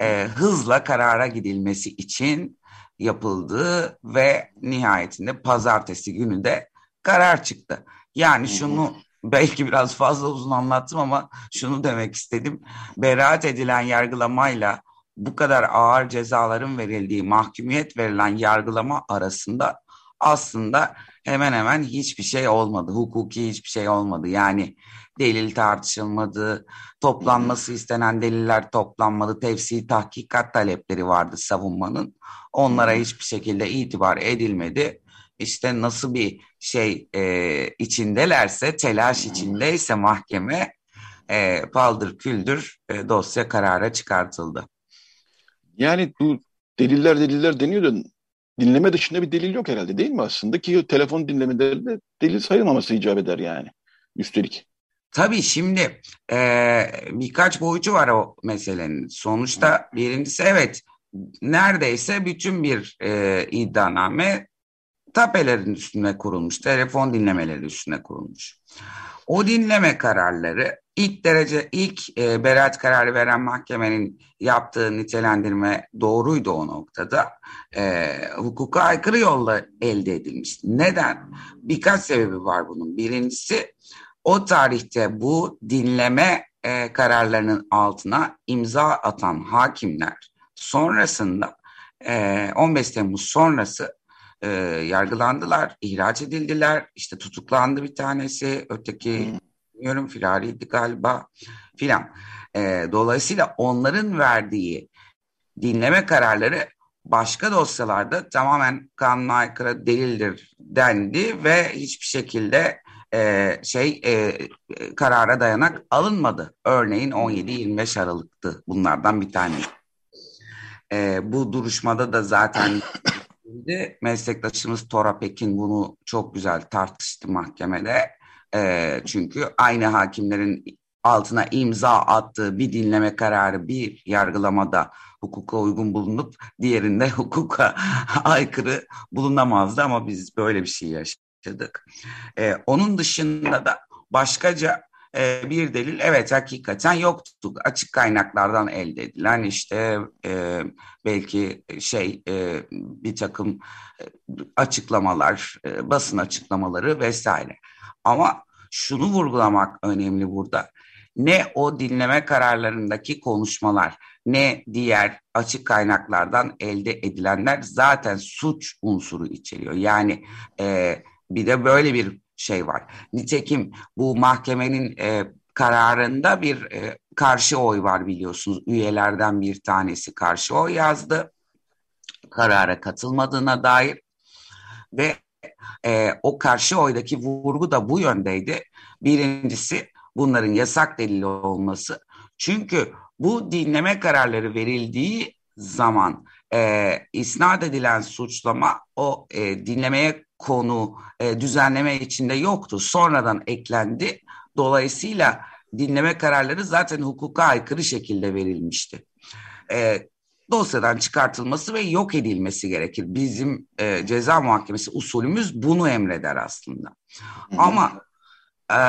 e, hızla karara gidilmesi için yapıldı ve nihayetinde pazartesi günü de karar çıktı. Yani şunu belki biraz fazla uzun anlattım ama şunu demek istedim. Beraat edilen yargılamayla bu kadar ağır cezaların verildiği mahkumiyet verilen yargılama arasında aslında hemen hemen hiçbir şey olmadı. Hukuki hiçbir şey olmadı. Yani delil tartışılmadı, toplanması istenen deliller toplanmadı, tefsir tahkikat talepleri vardı savunmanın. Onlara hiçbir şekilde itibar edilmedi. İşte nasıl bir şey e, içindelerse, telaş içindeyse mahkeme e, paldır küldür e, dosya karara çıkartıldı. Yani bu deliller deliller deniyor da dinleme dışında bir delil yok herhalde değil mi aslında? Ki telefon dinlemelerinde delil sayılmaması icap eder yani üstelik. Tabii şimdi e, birkaç boyutu var o meselenin. Sonuçta birincisi evet neredeyse bütün bir e, iddianame tapelerin üstüne kurulmuş, telefon dinlemeleri üstüne kurulmuş. O dinleme kararları ilk derece ilk e, beraat kararı veren mahkemenin yaptığı nitelendirme doğruydu o noktada. E, hukuka aykırı yolla elde edilmiş. Neden? Birkaç sebebi var bunun. Birincisi o tarihte bu dinleme e, kararlarının altına imza atan hakimler sonrasında e, 15 Temmuz sonrası e, yargılandılar, ihraç edildiler. İşte tutuklandı bir tanesi, öteki bilmiyorum firariydi galiba filan. E, dolayısıyla onların verdiği dinleme kararları başka dosyalarda tamamen kanuna aykırı delildir dendi ve hiçbir şekilde e, şey e, karara dayanak alınmadı. Örneğin 17-25 Aralık'tı bunlardan bir tanesi. E, bu duruşmada da zaten meslektaşımız Tora Pekin bunu çok güzel tartıştı mahkemede. E, çünkü aynı hakimlerin altına imza attığı bir dinleme kararı bir yargılamada hukuka uygun bulunup diğerinde hukuka aykırı bulunamazdı ama biz böyle bir şey yaşadık. Ee, onun dışında da başkaca e, bir delil evet hakikaten yoktu. Açık kaynaklardan elde edilen işte e, belki şey e, bir takım e, açıklamalar, e, basın açıklamaları vesaire. Ama şunu vurgulamak önemli burada. Ne o dinleme kararlarındaki konuşmalar ne diğer açık kaynaklardan elde edilenler zaten suç unsuru içeriyor. Yani e, bir de böyle bir şey var. Nitekim bu mahkemenin e, kararında bir e, karşı oy var biliyorsunuz. Üyelerden bir tanesi karşı oy yazdı. Karara katılmadığına dair ve e, o karşı oydaki vurgu da bu yöndeydi. Birincisi bunların yasak delili olması. Çünkü bu dinleme kararları verildiği zaman e, isnat edilen suçlama o e, dinlemeye konu e, düzenleme içinde yoktu. Sonradan eklendi. Dolayısıyla dinleme kararları zaten hukuka aykırı şekilde verilmişti. E, dosyadan çıkartılması ve yok edilmesi gerekir. Bizim e, ceza muhakemesi usulümüz bunu emreder aslında. Ama e,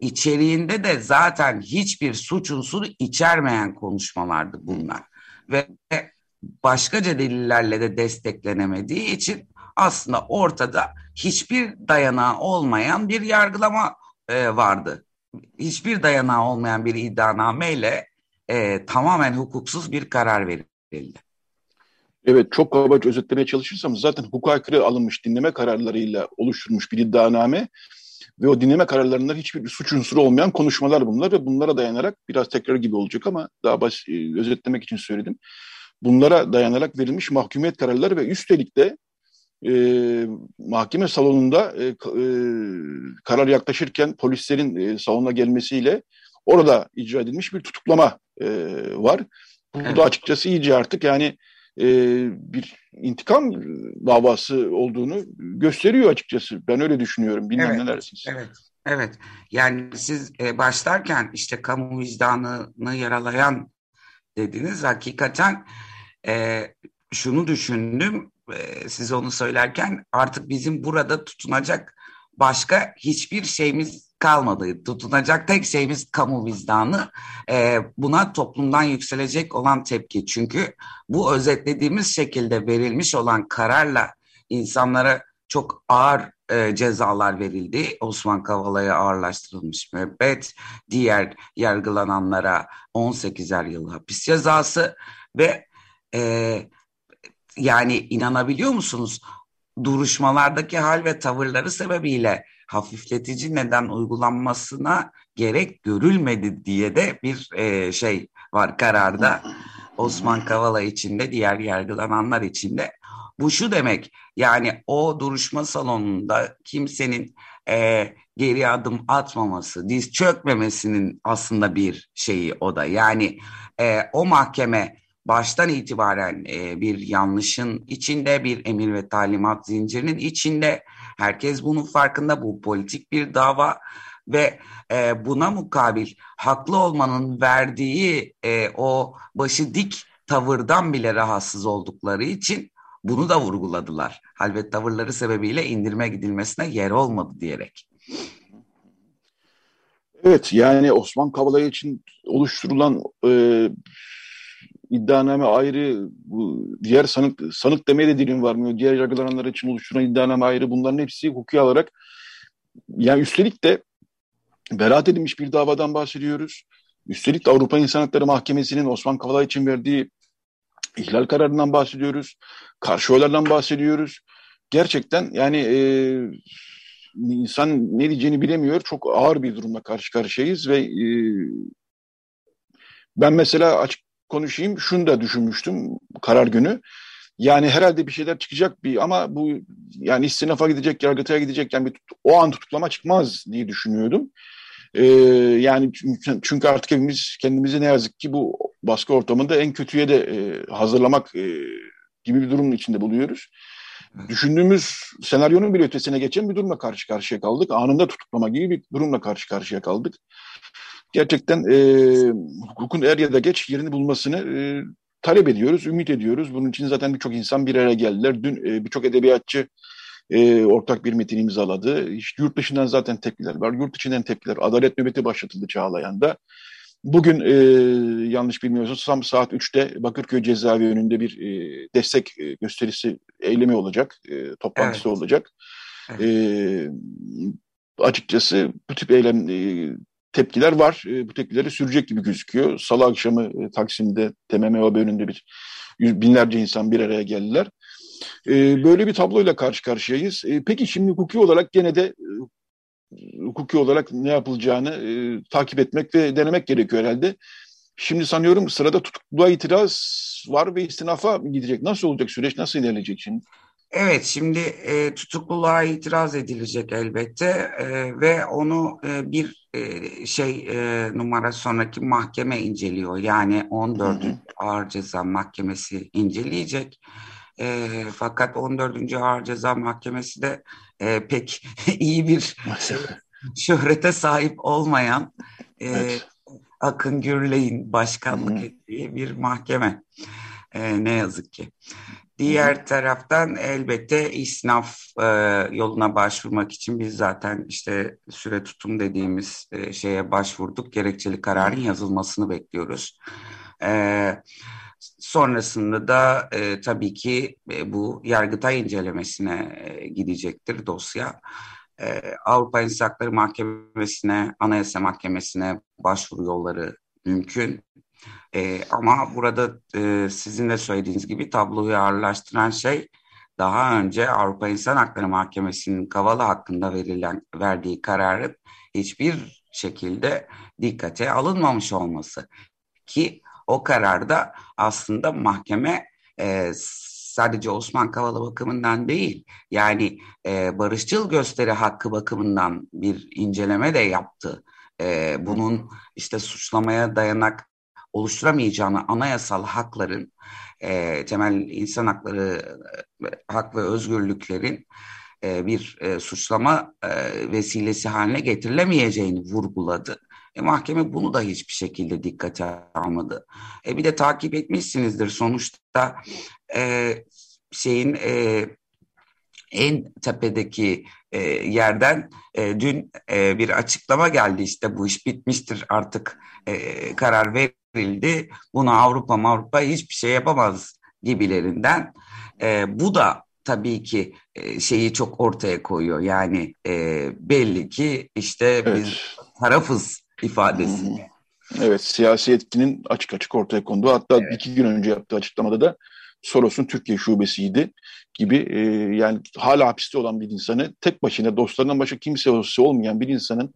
içeriğinde de zaten hiçbir suç unsuru içermeyen konuşmalardı bunlar. Ve başkaca delillerle de desteklenemediği için aslında ortada hiçbir dayanağı olmayan bir yargılama e, vardı. Hiçbir dayanağı olmayan bir iddianameyle e, tamamen hukuksuz bir karar verildi. Evet çok kabaca özetlemeye çalışırsam zaten hukuka aykırı alınmış dinleme kararlarıyla oluşturmuş bir iddianame ve o dinleme kararlarında hiçbir suç unsuru olmayan konuşmalar bunlar ve bunlara dayanarak biraz tekrar gibi olacak ama daha baş, e, özetlemek için söyledim. Bunlara dayanarak verilmiş mahkumiyet kararları ve üstelik de e, mahkeme salonunda e, e, karar yaklaşırken polislerin e, salona gelmesiyle orada icra edilmiş bir tutuklama e, var. Bu evet. da açıkçası iyice artık yani e, bir intikam davası olduğunu gösteriyor açıkçası. Ben öyle düşünüyorum. Bilmem evet, ne dersiniz? Evet, evet. Yani siz e, başlarken işte kamu vicdanını yaralayan dediniz. Hakikaten e, şunu düşündüm e, size onu söylerken artık bizim burada tutunacak başka hiçbir şeyimiz kalmadı. Tutunacak tek şeyimiz kamu vicdanı. E, buna toplumdan yükselecek olan tepki. Çünkü bu özetlediğimiz şekilde verilmiş olan kararla insanlara çok ağır e, cezalar verildi. Osman Kavala'ya ağırlaştırılmış müebbet, diğer yargılananlara 18'er yıl hapis cezası ve e, yani inanabiliyor musunuz? Duruşmalardaki hal ve tavırları sebebiyle hafifletici neden uygulanmasına gerek görülmedi diye de bir e, şey var kararda. Osman Kavala içinde diğer yargılananlar içinde. Bu şu demek yani o duruşma salonunda kimsenin e, geri adım atmaması, diz çökmemesinin aslında bir şeyi o da. Yani e, o mahkeme baştan itibaren e, bir yanlışın içinde, bir emir ve talimat zincirinin içinde. Herkes bunun farkında. Bu politik bir dava ve e, buna mukabil haklı olmanın verdiği e, o başı dik tavırdan bile rahatsız oldukları için bunu da vurguladılar. Hal ve tavırları sebebiyle indirme gidilmesine yer olmadı diyerek. Evet yani Osman Kavala için oluşturulan e, iddianame ayrı, bu diğer sanık, sanık demeye de dilim varmıyor. Diğer yargılananlar için oluşturulan iddianame ayrı. Bunların hepsi hukuki olarak yani üstelik de beraat edilmiş bir davadan bahsediyoruz. Üstelik de Avrupa İnsan Hakları Mahkemesi'nin Osman Kavala için verdiği ihlal kararından bahsediyoruz. Karşı oylardan bahsediyoruz. Gerçekten yani e, insan ne diyeceğini bilemiyor. Çok ağır bir durumla karşı karşıyayız ve e, ben mesela açık konuşayım şunu da düşünmüştüm karar günü. Yani herhalde bir şeyler çıkacak bir ama bu yani istinafa gidecek, yargıtaya gidecek yani bir, o an tutuklama çıkmaz diye düşünüyordum. Ee, yani çünkü artık hepimiz kendimizi ne yazık ki bu baskı ortamında en kötüye de e, hazırlamak e, gibi bir durumun içinde buluyoruz. Düşündüğümüz senaryonun bir ötesine geçen bir durumla karşı karşıya kaldık. Anında tutuklama gibi bir durumla karşı karşıya kaldık. Gerçekten e, hukukun er ya da geç yerini bulmasını e, talep ediyoruz, ümit ediyoruz. Bunun için zaten birçok insan bir araya geldiler. Dün e, birçok edebiyatçı e, ortak bir metin imzaladı. İşte yurt dışından zaten tepkiler var. Yurt içinden tepkiler. Adalet nöbeti başlatıldı Çağlayan'da. Bugün e, yanlış bilmiyorsam saat 3'te Bakırköy cezaevi önünde bir e, destek gösterisi eylemi olacak, e, toplantısı evet. olacak. Evet. E, açıkçası bu tip eylem e, tepkiler var. E, bu tepkileri sürecek gibi gözüküyor. Salı akşamı e, Taksim'de TMMOB önünde bir yüz, binlerce insan bir araya geldiler. E, böyle bir tabloyla karşı karşıyayız. E, peki şimdi hukuki olarak gene de e, hukuki olarak ne yapılacağını e, takip etmek ve denemek gerekiyor herhalde. Şimdi sanıyorum sırada tutukluluğa itiraz var ve istinafa gidecek. Nasıl olacak süreç? Nasıl ilerleyecek şimdi? Evet, şimdi e, tutukluluğa itiraz edilecek elbette e, ve onu e, bir e, şey e, numara sonraki mahkeme inceliyor. Yani 14. Hı hı. Ağır Ceza Mahkemesi inceleyecek. E, fakat 14. Ağır Ceza Mahkemesi de e, pek iyi bir şöhrete sahip olmayan e, evet. Akın Gürley'in başkanlık Hı. ettiği bir mahkeme. E, ne yazık ki. Diğer taraftan elbette isnaf e, yoluna başvurmak için biz zaten işte süre tutum dediğimiz e, şeye başvurduk. Gerekçeli kararın yazılmasını bekliyoruz. E, sonrasında da e, tabii ki e, bu yargıtay incelemesine e, gidecektir dosya. E, Avrupa İnsan Hakları Mahkemesi'ne, Anayasa Mahkemesi'ne başvuru yolları mümkün. E, ama burada e, sizin de söylediğiniz gibi tabloyu ağırlaştıran şey daha önce Avrupa İnsan Hakları Mahkemesi'nin Kavala hakkında verilen verdiği kararın hiçbir şekilde dikkate alınmamış olması ki o kararda aslında mahkeme e, sadece Osman Kavala bakımından değil yani e, barışçıl gösteri hakkı bakımından bir inceleme de yaptı. E, bunun işte suçlamaya dayanak oluşturamayacağını anayasal hakların, e, temel insan hakları, e, hak ve özgürlüklerin e, bir e, suçlama e, vesilesi haline getirilemeyeceğini vurguladı. E, mahkeme bunu da hiçbir şekilde dikkate almadı. E, bir de takip etmişsinizdir sonuçta e, şeyin e, en tepedeki e, yerden e, dün e, bir açıklama geldi işte bu iş bitmiştir artık e, karar verildi buna Avrupa Avrupa hiçbir şey yapamaz gibilerinden e, bu da tabii ki e, şeyi çok ortaya koyuyor yani e, belli ki işte evet. biz tarafız ifadesi. Evet siyasi etkinin açık açık ortaya konduğu hatta evet. iki gün önce yaptığı açıklamada da Soros'un Türkiye şubesiydi gibi e, yani hala hapiste olan bir insanı tek başına dostlarından başka kimsesi olmayan bir insanın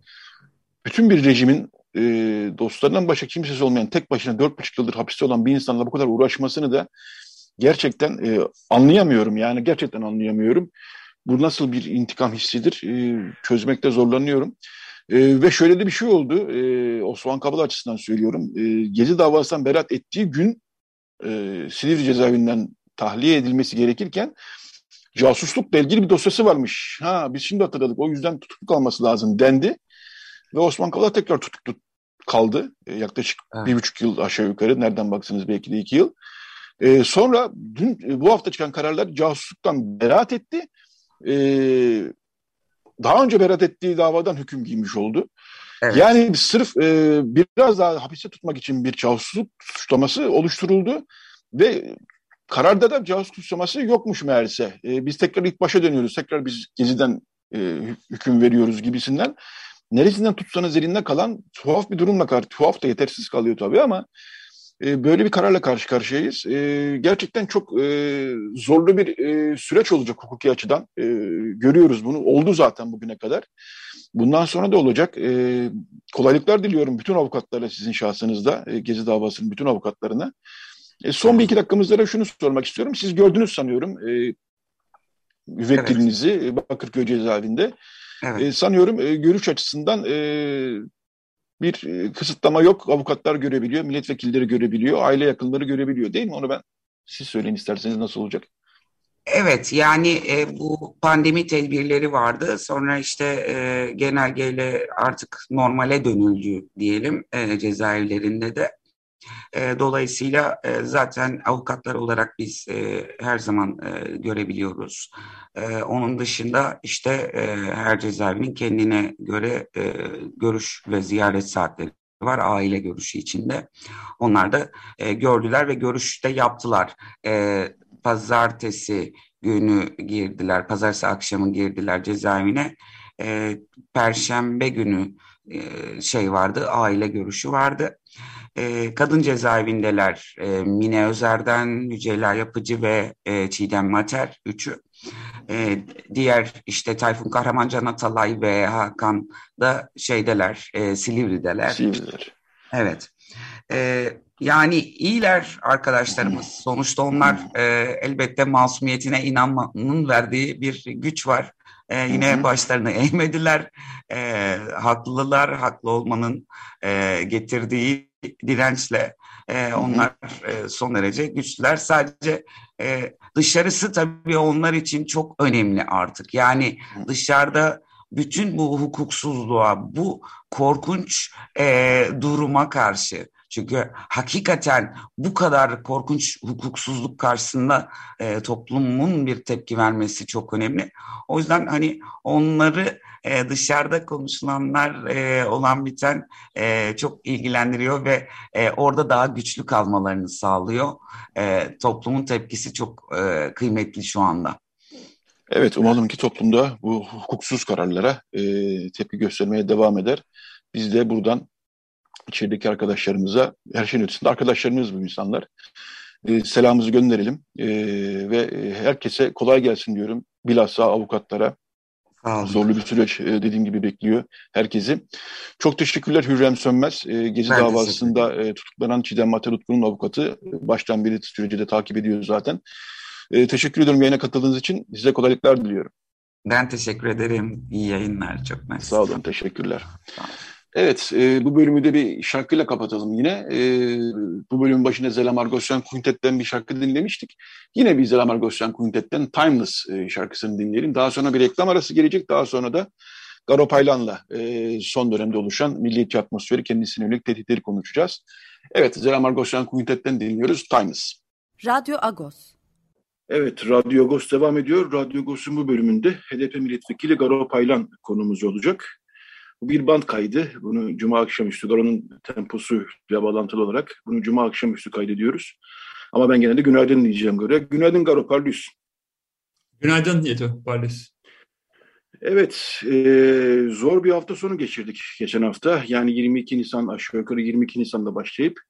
bütün bir rejimin e, dostlarından başka kimsesi olmayan tek başına dört buçuk yıldır hapiste olan bir insanla bu kadar uğraşmasını da gerçekten e, anlayamıyorum yani gerçekten anlayamıyorum. Bu nasıl bir intikam hissidir e, çözmekte zorlanıyorum. E, ve şöyle de bir şey oldu e, Osman Kavala açısından söylüyorum. E, Gezi davasından beraat ettiği gün e, Silivri cezaevinden tahliye edilmesi gerekirken casuslukla ilgili bir dosyası varmış. Ha biz şimdi hatırladık o yüzden tutuklu kalması lazım dendi. Ve Osman Kavala tekrar tutuklu kaldı. E, yaklaşık evet. bir buçuk yıl aşağı yukarı. Nereden baksanız belki de iki yıl. E, sonra dün e, bu hafta çıkan kararlar casusluktan beraat etti. E, daha önce beraat ettiği davadan hüküm giymiş oldu. Evet. Yani sırf e, biraz daha hapiste tutmak için bir casusluk suçlaması oluşturuldu ve kararda da casusluk suçlaması yokmuş meğerse. E, biz tekrar ilk başa dönüyoruz, tekrar biz Gezi'den e, hüküm veriyoruz gibisinden neresinden tutsanız elinde kalan tuhaf bir durumla karşı, tuhaf da yetersiz kalıyor tabii ama e, böyle bir kararla karşı karşıyayız. E, gerçekten çok e, zorlu bir e, süreç olacak hukuki açıdan. E, görüyoruz bunu. Oldu zaten bugüne kadar. Bundan sonra da olacak. E, kolaylıklar diliyorum bütün avukatlara sizin şahsınızda. E, Gezi davasının bütün avukatlarına. E, son bir iki dakikamızda da şunu sormak istiyorum. Siz gördünüz sanıyorum e, müvekkilinizi evet. Bakırköy cezaevinde. Evet. E, sanıyorum e, görüş açısından e, bir e, kısıtlama yok. Avukatlar görebiliyor, milletvekilleri görebiliyor, aile yakınları görebiliyor değil mi? Onu ben siz söyleyin isterseniz nasıl olacak? Evet yani e, bu pandemi tedbirleri vardı. Sonra işte e, genelgeyle artık normale dönüldü diyelim e, cezaevlerinde de. E, dolayısıyla e, zaten avukatlar olarak biz e, her zaman e, görebiliyoruz. E, onun dışında işte e, her cezaevinin kendine göre e, görüş ve ziyaret saatleri var aile görüşü içinde. Onlar da e, gördüler ve görüşte yaptılar. E, pazartesi günü girdiler, pazartesi akşamı girdiler cezaevine. E, Perşembe günü e, şey vardı, aile görüşü vardı. E, kadın cezaevindeler e, Mine Özer'den Yücela Yapıcı ve e, Çiğdem Mater üçü. E, diğer işte Tayfun Kahramancan Atalay ve Hakan da şeydeler, e, Silivri'deler. Silivri'deler. Evet. E, yani iyiler arkadaşlarımız. Sonuçta onlar e, elbette masumiyetine inanmanın verdiği bir güç var. E, yine hı hı. başlarını eğmediler. E, haklılar, haklı olmanın e, getirdiği dirençle e, onlar e, son derece güçlüler. Sadece e, dışarısı tabii onlar için çok önemli artık. Yani dışarıda bütün bu hukuksuzluğa, bu korkunç e, duruma karşı çünkü hakikaten bu kadar korkunç hukuksuzluk karşısında e, toplumun bir tepki vermesi çok önemli. O yüzden hani onları e, dışarıda konuşulanlar e, olan biten e, çok ilgilendiriyor ve e, orada daha güçlü kalmalarını sağlıyor. E, toplumun tepkisi çok e, kıymetli şu anda. Evet umalım ki toplumda bu hukuksuz kararlara e, tepki göstermeye devam eder. Biz de buradan içerideki arkadaşlarımıza, her şeyin ötesinde arkadaşlarımız bu insanlar. E, selamımızı gönderelim e, ve e, herkese kolay gelsin diyorum. Bilhassa avukatlara. Zorlu bir süreç e, dediğim gibi bekliyor herkesi. Çok teşekkürler Hürrem Sönmez. E, Gezi ben davasında e, tutuklanan Çiğdem Mate Utku'nun avukatı. Baştan beri süreci de takip ediyor zaten. Teşekkür ediyorum yayına katıldığınız için. Size kolaylıklar diliyorum. Ben teşekkür ederim. İyi yayınlar. Çok mersi. Sağ olun. Teşekkürler. Sağ olun. Evet, e, bu bölümü de bir şarkıyla kapatalım yine. E, bu bölümün başında Zela Margosyan Quintet'ten bir şarkı dinlemiştik. Yine bir Zela Margosyan Quintet'ten Timeless e, şarkısını dinleyelim. Daha sonra bir reklam arası gelecek. Daha sonra da Garo Paylan'la e, son dönemde oluşan milliyetçi atmosferi kendisine yönelik tehditleri konuşacağız. Evet, Zela Margosyan Quintet'ten dinliyoruz Timeless. Radyo Agos. Evet, Radyo Agos devam ediyor. Radyo Agos'un bu bölümünde HDP milletvekili Garo Paylan konumuz olacak. Bu bir band kaydı. Bunu cuma akşamüstü, Garo'nun temposuyla bağlantılı olarak bunu cuma akşamüstü kaydediyoruz. Ama ben genelde günaydın diyeceğim Garo'ya. Günaydın Garo, parlus. Günaydın Yeto, parlus. Evet, e, zor bir hafta sonu geçirdik geçen hafta. Yani 22 Nisan aşağı yukarı 22 Nisan'da başlayıp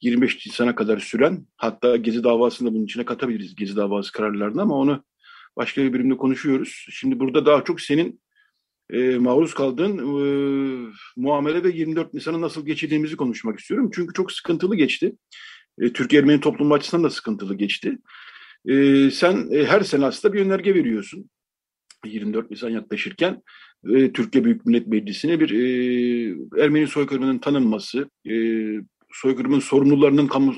25 Nisan'a kadar süren hatta Gezi davasını da bunun içine katabiliriz Gezi davası kararlarını ama onu başka bir bölümde konuşuyoruz. Şimdi burada daha çok senin e, maruz kaldığın e, muamele ve 24 Nisan'ı nasıl geçirdiğimizi konuşmak istiyorum. Çünkü çok sıkıntılı geçti. E, Türkiye-Ermeni toplumu açısından da sıkıntılı geçti. E, sen e, her sene aslında bir önerge veriyorsun. 24 Nisan yaklaşırken e, Türkiye Büyük Millet Meclisi'ne bir e, Ermeni soykırımının tanınması, e, soykırımın sorumlularının kamu,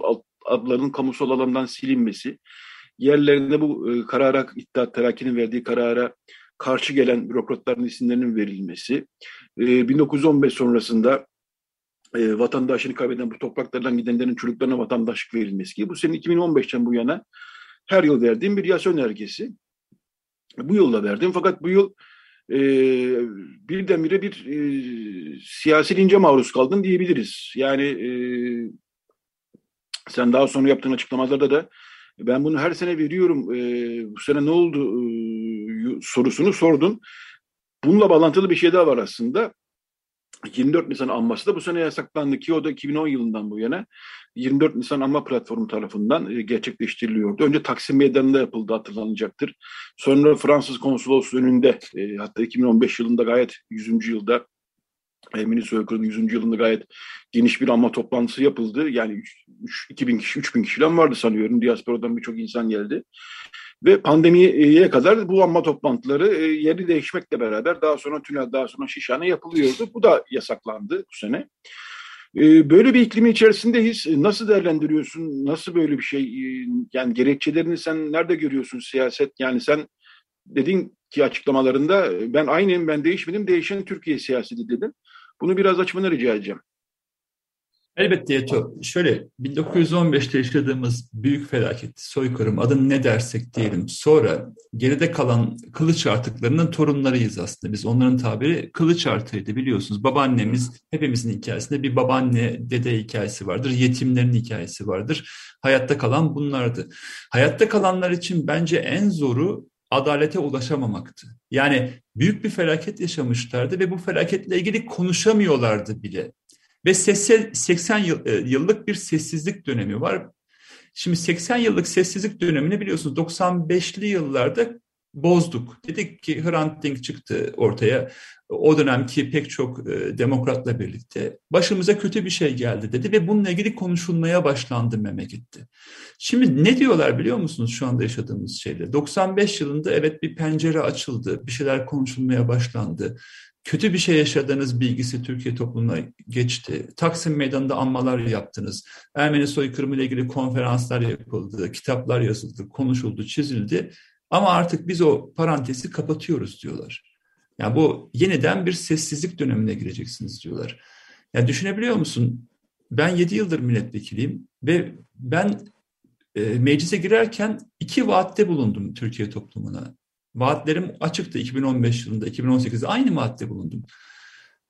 adlarının kamusal alandan silinmesi, yerlerinde bu e, karara, İttihat Terakki'nin verdiği karara karşı gelen bürokratların isimlerinin verilmesi, 1915 ee, sonrasında e, vatandaşını kaybeden bu topraklardan gidenlerin çocuklarına vatandaşlık verilmesi gibi bu senin 2015'ten bu yana her yıl verdiğim bir yasa önergesi. Bu yılda verdim fakat bu yıl e, birdenbire bir e, siyasi lince maruz kaldın diyebiliriz. Yani e, sen daha sonra yaptığın açıklamalarda da ben bunu her sene veriyorum. E, bu sene ne oldu e, sorusunu sordun. Bununla bağlantılı bir şey daha var aslında. 24 Nisan anması da bu sene yasaklandı ki o da 2010 yılından bu yana 24 Nisan anma platformu tarafından e, gerçekleştiriliyordu. Önce Taksim Meydanı'nda yapıldı hatırlanacaktır. Sonra Fransız konsolosluğu önünde e, hatta 2015 yılında gayet 100. yılda Ermeni soykırımının 100. yılında gayet geniş bir anma toplantısı yapıldı. Yani 2000 kişi, 3000 kişiden vardı sanıyorum. Diasporadan birçok insan geldi. Ve pandemiye kadar bu anma toplantıları e, yeri değişmekle beraber daha sonra tünel, daha sonra şişhane yapılıyordu. Bu da yasaklandı bu sene. E, böyle bir iklimin içerisindeyiz. Nasıl değerlendiriyorsun? Nasıl böyle bir şey? E, yani gerekçelerini sen nerede görüyorsun siyaset? Yani sen dedin ki açıklamalarında ben aynıyım, ben değişmedim, değişen Türkiye siyaseti dedin. Bunu biraz açmanı rica edeceğim. Elbette Yeto. Şöyle 1915'te yaşadığımız büyük felaket, soykırım adını ne dersek diyelim. Sonra geride kalan kılıç artıklarının torunlarıyız aslında. Biz onların tabiri kılıç artıydı biliyorsunuz. Babaannemiz hepimizin hikayesinde bir babaanne dede hikayesi vardır. Yetimlerin hikayesi vardır. Hayatta kalan bunlardı. Hayatta kalanlar için bence en zoru adalete ulaşamamaktı. Yani büyük bir felaket yaşamışlardı ve bu felaketle ilgili konuşamıyorlardı bile. Ve 80 yıl, e, yıllık bir sessizlik dönemi var. Şimdi 80 yıllık sessizlik dönemini biliyorsunuz 95'li yıllarda bozduk. Dedik ki Hrant Dink çıktı ortaya. O dönemki pek çok e, demokratla birlikte başımıza kötü bir şey geldi dedi ve bununla ilgili konuşulmaya başlandı memlekette. Şimdi ne diyorlar biliyor musunuz şu anda yaşadığımız şeyle? 95 yılında evet bir pencere açıldı, bir şeyler konuşulmaya başlandı kötü bir şey yaşadığınız bilgisi Türkiye toplumuna geçti. Taksim Meydanı'nda anmalar yaptınız. Ermeni soykırımı ile ilgili konferanslar yapıldı, kitaplar yazıldı, konuşuldu, çizildi. Ama artık biz o parantezi kapatıyoruz diyorlar. Yani bu yeniden bir sessizlik dönemine gireceksiniz diyorlar. Yani düşünebiliyor musun? Ben 7 yıldır milletvekiliyim ve ben e, meclise girerken iki vaatte bulundum Türkiye toplumuna. Vaatlerim açıktı 2015 yılında, 2018'de aynı vaatte bulundum.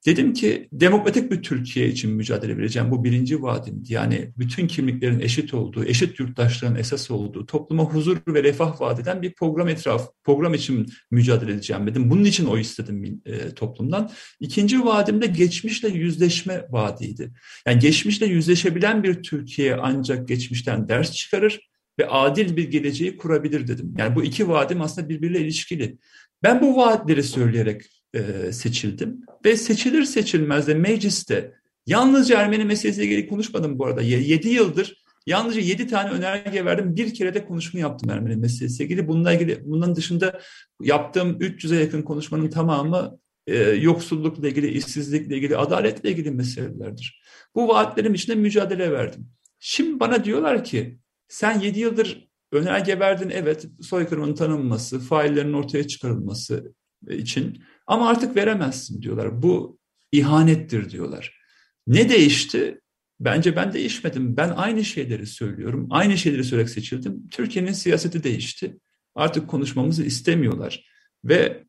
Dedim ki demokratik bir Türkiye için mücadele vereceğim. Bu birinci vaatimdi. Yani bütün kimliklerin eşit olduğu, eşit yurttaşların esas olduğu, topluma huzur ve refah vaat eden bir program etraf, program için mücadele edeceğim dedim. Bunun için o istedim e, toplumdan. İkinci vaadim de geçmişle yüzleşme vaadiydi. Yani geçmişle yüzleşebilen bir Türkiye ancak geçmişten ders çıkarır ve adil bir geleceği kurabilir dedim. Yani bu iki vaadim aslında birbiriyle ilişkili. Ben bu vaatleri söyleyerek e, seçildim ve seçilir seçilmez de mecliste yalnızca Ermeni meselesiyle ilgili konuşmadım bu arada. Yedi yıldır yalnızca yedi tane önerge verdim. Bir kere de konuşma yaptım Ermeni meselesiyle ilgili. Bununla ilgili bunun dışında yaptığım 300'e yakın konuşmanın tamamı e, yoksullukla ilgili, işsizlikle ilgili, adaletle ilgili meselelerdir. Bu vaatlerim içinde mücadele verdim. Şimdi bana diyorlar ki sen 7 yıldır önerge verdin evet soykırımın tanınması, faillerin ortaya çıkarılması için ama artık veremezsin diyorlar. Bu ihanettir diyorlar. Ne değişti? Bence ben değişmedim. Ben aynı şeyleri söylüyorum. Aynı şeyleri söyleyerek seçildim. Türkiye'nin siyaseti değişti. Artık konuşmamızı istemiyorlar. Ve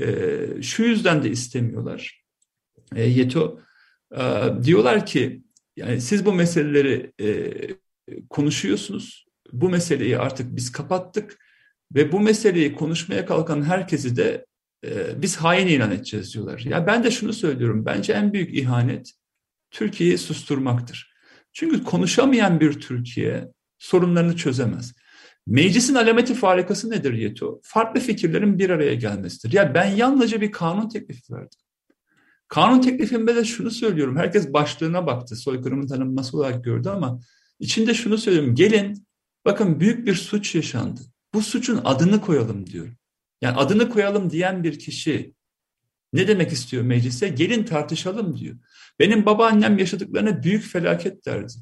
e, şu yüzden de istemiyorlar. E, Yeto e, diyorlar ki yani siz bu meseleleri e, konuşuyorsunuz. Bu meseleyi artık biz kapattık ve bu meseleyi konuşmaya kalkan herkesi de e, biz hain ilan edeceğiz diyorlar. Ya ben de şunu söylüyorum. Bence en büyük ihanet Türkiye'yi susturmaktır. Çünkü konuşamayan bir Türkiye sorunlarını çözemez. Meclisin alameti farikası nedir Yeto? Farklı fikirlerin bir araya gelmesidir. Ya ben yalnızca bir kanun teklifi verdim. Kanun teklifimde de şunu söylüyorum. Herkes başlığına baktı. Soykırımın tanınması olarak gördü ama İçinde şunu söylüyorum. Gelin bakın büyük bir suç yaşandı. Bu suçun adını koyalım diyor. Yani adını koyalım diyen bir kişi ne demek istiyor meclise? Gelin tartışalım diyor. Benim babaannem yaşadıklarına büyük felaket derdi.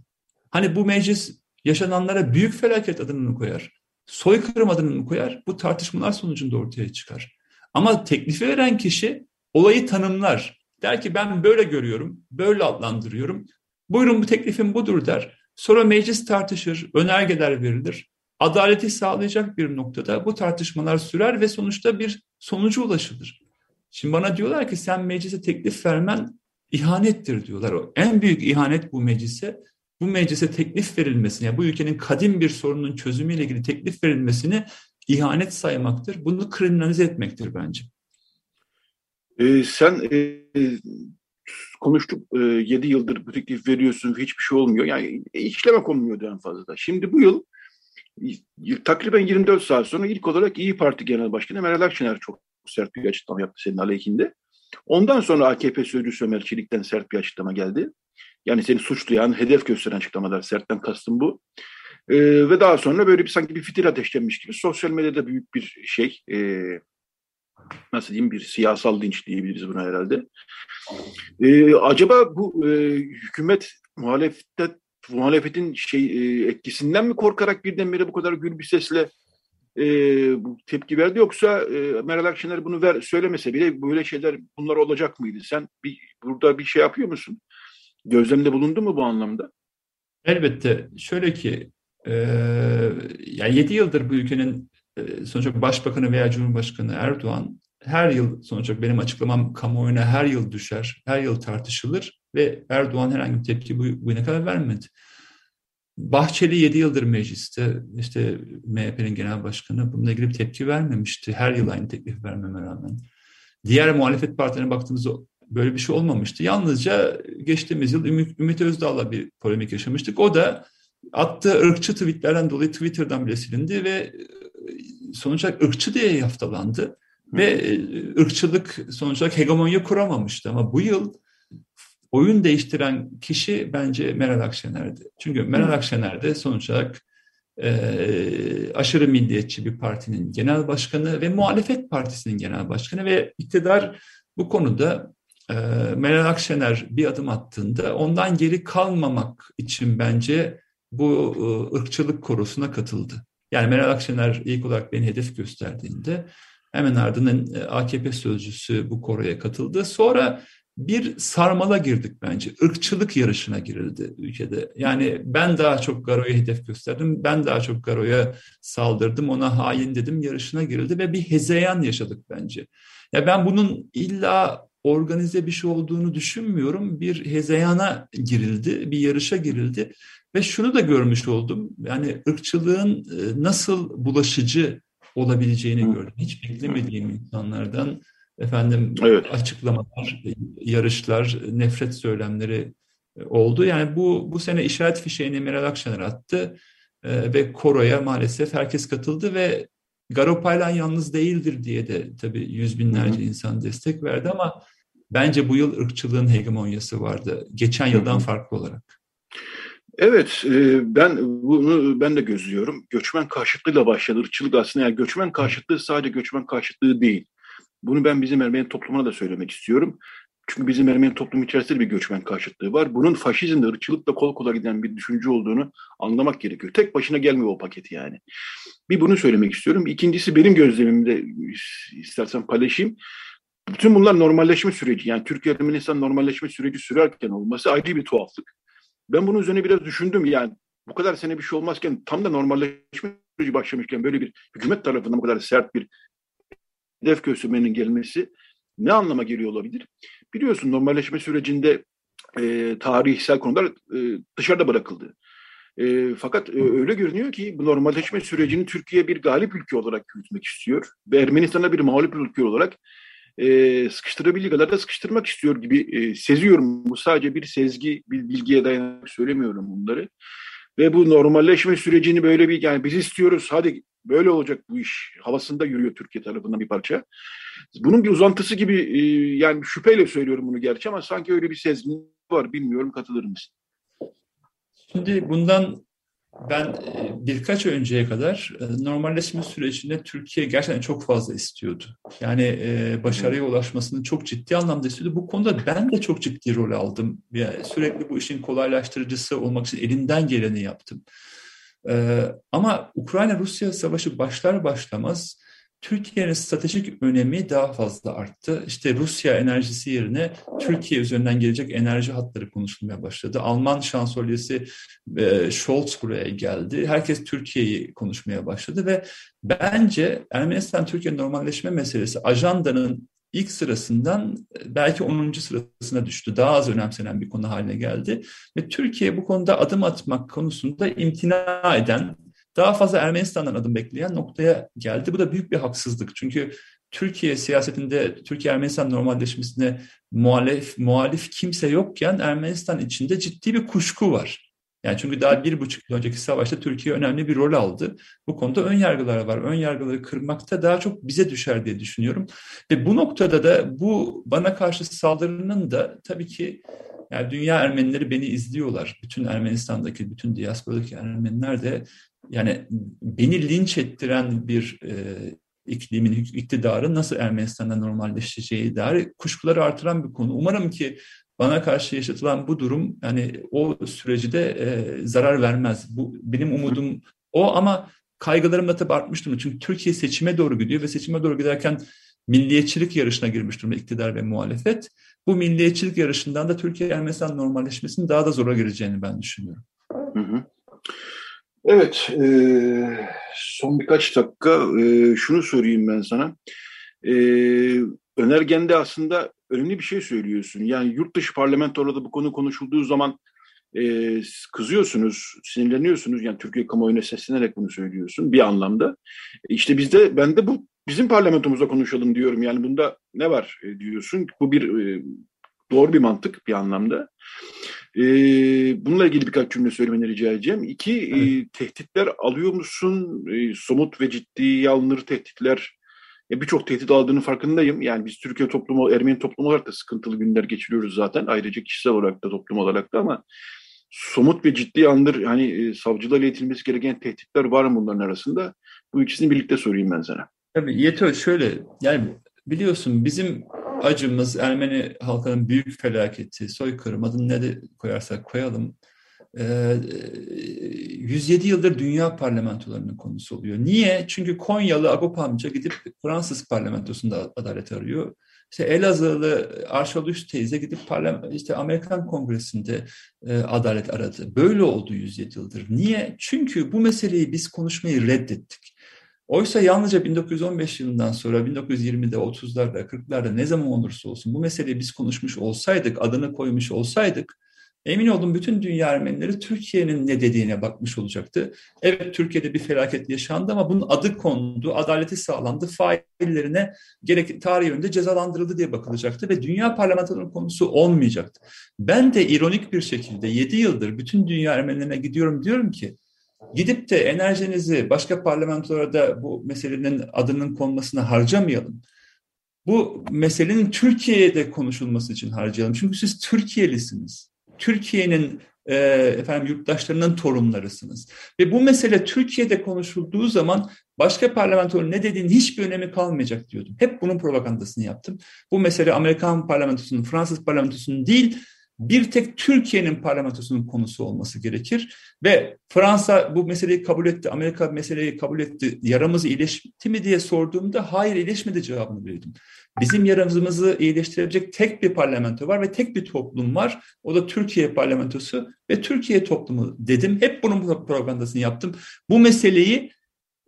Hani bu meclis yaşananlara büyük felaket adını koyar. Soykırım adını koyar. Bu tartışmalar sonucunda ortaya çıkar. Ama teklifi veren kişi olayı tanımlar. Der ki ben böyle görüyorum, böyle adlandırıyorum. Buyurun bu teklifim budur der. Sonra meclis tartışır, önergeler verilir. Adaleti sağlayacak bir noktada bu tartışmalar sürer ve sonuçta bir sonuca ulaşılır. Şimdi bana diyorlar ki sen meclise teklif vermen ihanettir diyorlar. En büyük ihanet bu meclise, bu meclise teklif verilmesini, yani bu ülkenin kadim bir sorunun çözümüyle ilgili teklif verilmesini ihanet saymaktır. Bunu kriminalize etmektir bence. Ee, sen e, konuştuk. E, 7 yıldır bu teklif veriyorsun hiçbir şey olmuyor. Yani e, işleme konmuyordu en fazla. Şimdi bu yıl takriben 24 saat sonra ilk olarak İyi Parti Genel Başkanı Meral Akşener çok sert bir açıklama yaptı senin aleyhinde. Ondan sonra AKP sözcüsü Ömer Çelik'ten sert bir açıklama geldi. Yani seni suçlayan, hedef gösteren açıklamalar, sertten kastım bu. Ee, ve daha sonra böyle bir sanki bir fitil ateşlenmiş gibi sosyal medyada büyük bir şey, e, nasıl diyeyim bir siyasal dinç diyebiliriz buna herhalde. Ee, acaba bu e, hükümet muhalefette muhalefetin şey e, etkisinden mi korkarak birdenbire bu kadar gül bir sesle e, bu tepki verdi yoksa e, Meral Akşener bunu ver, söylemese bile böyle şeyler bunlar olacak mıydı? Sen bir, burada bir şey yapıyor musun? Gözlemde bulundu mu bu anlamda? Elbette. Şöyle ki e, yani 7 yıldır bu ülkenin sonuçta başbakanı veya cumhurbaşkanı Erdoğan her yıl sonuçta benim açıklamam kamuoyuna her yıl düşer, her yıl tartışılır ve Erdoğan herhangi bir tepki bu, bugüne kadar vermedi. Bahçeli 7 yıldır mecliste, işte MHP'nin genel başkanı bununla ilgili bir tepki vermemişti. Her yıl aynı teklif vermeme rağmen. Diğer muhalefet partilerine baktığımızda böyle bir şey olmamıştı. Yalnızca geçtiğimiz yıl Ümit, Özdağ'la bir polemik yaşamıştık. O da attığı ırkçı tweetlerden dolayı Twitter'dan bile silindi ve sonuç olarak ırkçı diye yaftalandı. Ve e, ırkçılık sonuç olarak hegemonya kuramamıştı. Ama bu yıl oyun değiştiren kişi bence Meral Akşener'di. Çünkü Meral Akşener de sonuç olarak e, aşırı milliyetçi bir partinin genel başkanı ve muhalefet partisinin genel başkanı ve iktidar bu konuda e, Meral Akşener bir adım attığında ondan geri kalmamak için bence bu e, ırkçılık korusuna katıldı. Yani Meral Akşener ilk olarak beni hedef gösterdiğinde hemen ardından e, AKP sözcüsü bu koroya katıldı. Sonra bir sarmala girdik bence. Irkçılık yarışına girildi ülkede. Yani ben daha çok Garo'ya hedef gösterdim, ben daha çok Garo'ya saldırdım, ona hain dedim yarışına girildi ve bir hezeyan yaşadık bence. Ya ben bunun illa organize bir şey olduğunu düşünmüyorum. Bir hezeyana girildi, bir yarışa girildi ve şunu da görmüş oldum. Yani ırkçılığın e, nasıl bulaşıcı olabileceğini gördüm. Hiç beklemediğim insanlardan efendim evet. açıklamalar, yarışlar, nefret söylemleri e, oldu. Yani bu bu sene işaret fişeğini Meral Akşener attı e, ve koroya maalesef herkes katıldı ve Garopaylan yalnız değildir diye de tabii yüz binlerce insan destek verdi ama bence bu yıl ırkçılığın hegemonyası vardı. Geçen yıldan farklı olarak. Evet, e, ben bunu ben de gözlüyorum. Göçmen karşıtlığıyla başladı. Irkçılık aslında yani göçmen karşıtlığı sadece göçmen karşıtlığı değil. Bunu ben bizim Ermeni toplumuna da söylemek istiyorum. Çünkü bizim Ermeni toplum içerisinde bir göçmen karşıtlığı var. Bunun faşizmle, ırkçılıkla kol kola giden bir düşünce olduğunu anlamak gerekiyor. Tek başına gelmiyor o paket yani. Bir bunu söylemek istiyorum. İkincisi benim gözlemimde istersen paylaşayım. Bütün bunlar normalleşme süreci. Yani Türkiye Ermenistan normalleşme süreci sürerken olması ayrı bir tuhaflık. Ben bunun üzerine biraz düşündüm. Yani bu kadar sene bir şey olmazken tam da normalleşme süreci başlamışken böyle bir hükümet tarafından bu kadar sert bir hedef göstermenin gelmesi ne anlama geliyor olabilir? Biliyorsun normalleşme sürecinde e, tarihsel konular e, dışarıda bırakıldı. E, fakat e, öyle görünüyor ki bu normalleşme sürecini Türkiye bir galip ülke olarak yürütmek istiyor ve Ermenistan'a bir mağlup ülke olarak e, sıkıştırabildiği kadar da sıkıştırmak istiyor gibi e, seziyorum. Bu sadece bir sezgi, bir bilgiye dayanarak söylemiyorum bunları. Ve bu normalleşme sürecini böyle bir yani biz istiyoruz hadi böyle olacak bu iş havasında yürüyor Türkiye tarafından bir parça. Bunun bir uzantısı gibi e, yani şüpheyle söylüyorum bunu gerçi ama sanki öyle bir sezgi var bilmiyorum katılır mısın? Şimdi bundan ben e, birkaç önceye kadar e, normalleşme sürecinde Türkiye gerçekten çok fazla istiyordu. Yani e, başarıya ulaşmasını çok ciddi anlamda istiyordu. Bu konuda ben de çok ciddi rol aldım. Yani sürekli bu işin kolaylaştırıcısı olmak için elinden geleni yaptım. Ama Ukrayna-Rusya savaşı başlar başlamaz Türkiye'nin stratejik önemi daha fazla arttı. İşte Rusya enerjisi yerine Türkiye üzerinden gelecek enerji hatları konuşulmaya başladı. Alman şansölyesi e, Scholz buraya geldi. Herkes Türkiye'yi konuşmaya başladı ve bence Ermenistan-Türkiye normalleşme meselesi ajandanın ilk sırasından belki 10. sırasına düştü. Daha az önemsenen bir konu haline geldi. Ve Türkiye bu konuda adım atmak konusunda imtina eden daha fazla Ermenistan'dan adım bekleyen noktaya geldi. Bu da büyük bir haksızlık. Çünkü Türkiye siyasetinde Türkiye-Ermenistan normalleşmesine muhalif, muhalif kimse yokken Ermenistan içinde ciddi bir kuşku var. Yani çünkü daha bir buçuk yıl önceki savaşta Türkiye önemli bir rol aldı. Bu konuda ön yargılar var. Ön yargıları kırmakta daha çok bize düşer diye düşünüyorum. Ve bu noktada da bu bana karşı saldırının da tabii ki yani dünya Ermenileri beni izliyorlar. Bütün Ermenistan'daki, bütün diasporadaki Ermeniler de yani beni linç ettiren bir e, iklimin, iktidarı nasıl Ermenistan'da normalleşeceği dair kuşkuları artıran bir konu. Umarım ki bana karşı yaşatılan bu durum yani o süreci de e, zarar vermez. Bu benim umudum o ama kaygılarım da tabii artmış. Çünkü Türkiye seçime doğru gidiyor ve seçime doğru giderken milliyetçilik yarışına girmiş durumda iktidar ve muhalefet. Bu milliyetçilik yarışından da Türkiye-Ermenistan normalleşmesinin daha da zora gireceğini ben düşünüyorum. Hı hı. Evet, e, son birkaç dakika e, şunu sorayım ben sana. E, önergende aslında önemli bir şey söylüyorsun. Yani yurt dışı parlamentolarda bu konu konuşulduğu zaman e, kızıyorsunuz, sinirleniyorsunuz. Yani Türkiye kamuoyuna seslenerek bunu söylüyorsun bir anlamda. İşte bizde, ben de bu bizim parlamentomuzda konuşalım diyorum. Yani bunda ne var e, diyorsun. Bu bir e, doğru bir mantık bir anlamda. E, bununla ilgili birkaç cümle söylemeni rica edeceğim. İki, e, evet. e, tehditler alıyor musun? E, somut ve ciddi alınır tehditler. E, Birçok tehdit aldığının farkındayım. Yani biz Türkiye toplumu, Ermeni toplumu olarak da sıkıntılı günler geçiriyoruz zaten. Ayrıca kişisel olarak da toplum olarak da ama somut ve ciddi andır hani e, savcılığa iletilmesi gereken tehditler var mı bunların arasında? Bu ikisini birlikte sorayım ben sana. Tabii Yeto şöyle yani biliyorsun bizim acımız Ermeni halkının büyük felaketi, soykırım adını ne de koyarsak koyalım. 107 yıldır dünya parlamentolarının konusu oluyor. Niye? Çünkü Konyalı Agop amca gidip Fransız parlamentosunda adalet arıyor. İşte Elazığlı Arşalüs teyze gidip işte Amerikan Kongresi'nde e, adalet aradı. Böyle oldu 107 yıldır. Niye? Çünkü bu meseleyi biz konuşmayı reddettik. Oysa yalnızca 1915 yılından sonra 1920'de, 30'larda, 40'larda ne zaman olursa olsun bu meseleyi biz konuşmuş olsaydık, adını koymuş olsaydık emin olun bütün dünya Ermenileri Türkiye'nin ne dediğine bakmış olacaktı. Evet Türkiye'de bir felaket yaşandı ama bunun adı kondu, adaleti sağlandı, faillerine gerek tarih yönünde cezalandırıldı diye bakılacaktı ve dünya parlamentolarının konusu olmayacaktı. Ben de ironik bir şekilde 7 yıldır bütün dünya Ermenilerine gidiyorum diyorum ki Gidip de enerjinizi başka parlamentolarda bu meselenin adının konmasına harcamayalım. Bu meselenin Türkiye'de konuşulması için harcayalım. Çünkü siz Türkiyelisiniz. Türkiye'nin e, efendim yurttaşlarının torunlarısınız. Ve bu mesele Türkiye'de konuşulduğu zaman başka parlamentonun ne dediğinin hiçbir önemi kalmayacak diyordum. Hep bunun propagandasını yaptım. Bu mesele Amerikan parlamentosunun, Fransız parlamentosunun değil, bir tek Türkiye'nin parlamentosunun konusu olması gerekir. Ve Fransa bu meseleyi kabul etti, Amerika meseleyi kabul etti, yaramızı iyileşti mi diye sorduğumda hayır iyileşmedi cevabını verdim. Bizim yaramızı iyileştirebilecek tek bir parlamento var ve tek bir toplum var. O da Türkiye parlamentosu ve Türkiye toplumu dedim. Hep bunun propagandasını yaptım. Bu meseleyi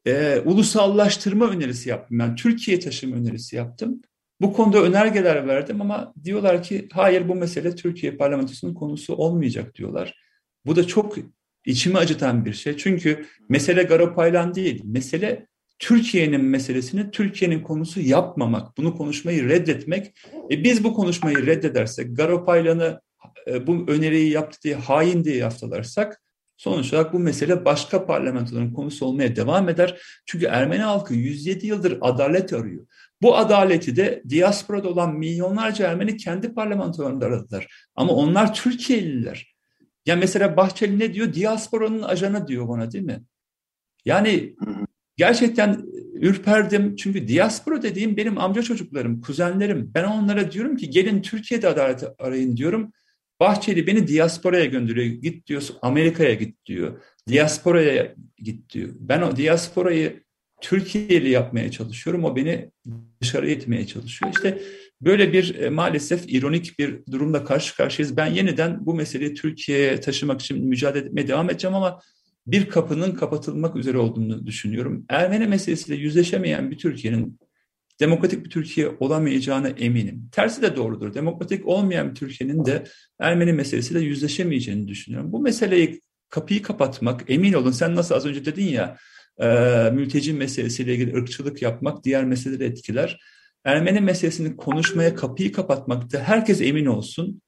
e, ulusallaştırma önerisi yaptım. Ben yani Türkiye taşıma önerisi yaptım. Bu konuda önergeler verdim ama diyorlar ki hayır bu mesele Türkiye parlamentosunun konusu olmayacak diyorlar. Bu da çok içimi acıtan bir şey. Çünkü mesele Garopaylan değil. Mesele Türkiye'nin meselesini Türkiye'nin konusu yapmamak, bunu konuşmayı reddetmek. E biz bu konuşmayı reddedersek, Garopaylan'ı e, bu öneriyi yaptı diye hain diye yaftalarsak sonuç olarak bu mesele başka parlamentoların konusu olmaya devam eder. Çünkü Ermeni halkı 107 yıldır adalet arıyor. Bu adaleti de diasporada olan milyonlarca Ermeni kendi parlamentolarında aradılar. Ama onlar Türkiye'liler. Ya mesela Bahçeli ne diyor? Diasporanın ajanı diyor bana değil mi? Yani gerçekten ürperdim. Çünkü diaspora dediğim benim amca çocuklarım, kuzenlerim. Ben onlara diyorum ki gelin Türkiye'de adalet arayın diyorum. Bahçeli beni diasporaya gönderiyor. Git diyor Amerika'ya git diyor. Diasporaya git diyor. Ben o diasporayı Türkiye'li yapmaya çalışıyorum. O beni dışarı etmeye çalışıyor. İşte böyle bir e, maalesef ironik bir durumla karşı karşıyayız. Ben yeniden bu meseleyi Türkiye'ye taşımak için mücadele etmeye devam edeceğim ama bir kapının kapatılmak üzere olduğunu düşünüyorum. Ermeni meselesiyle yüzleşemeyen bir Türkiye'nin demokratik bir Türkiye olamayacağına eminim. Tersi de doğrudur. Demokratik olmayan bir Türkiye'nin de Ermeni meselesiyle yüzleşemeyeceğini düşünüyorum. Bu meseleyi kapıyı kapatmak, emin olun sen nasıl az önce dedin ya, e, mülteci meselesiyle ilgili ırkçılık yapmak diğer meseleleri etkiler. Ermeni meselesini konuşmaya kapıyı kapatmakta herkes emin olsun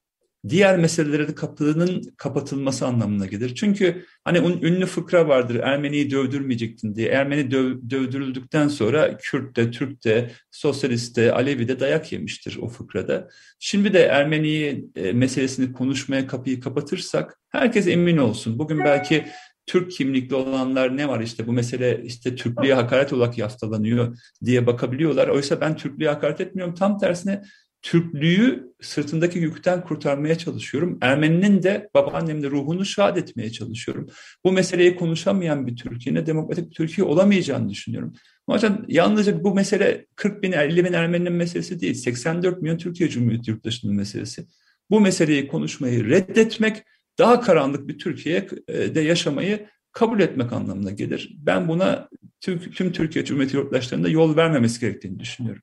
diğer meselelere de kapının kapatılması anlamına gelir. Çünkü hani ünlü fıkra vardır Ermeniyi dövdürmeyecektin diye. Ermeni döv, dövdürüldükten sonra Kürt de, Türk de, Sosyalist de, Alevi de dayak yemiştir o fıkrada. Şimdi de Ermeniyi e, meselesini konuşmaya kapıyı kapatırsak herkes emin olsun. Bugün belki Türk kimlikli olanlar ne var işte bu mesele işte Türklüğe hakaret olarak yaftalanıyor diye bakabiliyorlar. Oysa ben Türklüğe hakaret etmiyorum. Tam tersine Türklüğü sırtındaki yükten kurtarmaya çalışıyorum. Ermeninin de babaannemde ruhunu şad etmeye çalışıyorum. Bu meseleyi konuşamayan bir Türkiye'nin demokratik bir Türkiye olamayacağını düşünüyorum. O yalnızca bu mesele 40 bin 50 bin Ermeninin meselesi değil. 84 milyon Türkiye Cumhuriyeti yurttaşının meselesi. Bu meseleyi konuşmayı reddetmek daha karanlık bir Türkiye'de yaşamayı kabul etmek anlamına gelir. Ben buna tüm, tüm Türkiye Cumhuriyeti yurttaşlarında yol vermemesi gerektiğini düşünüyorum.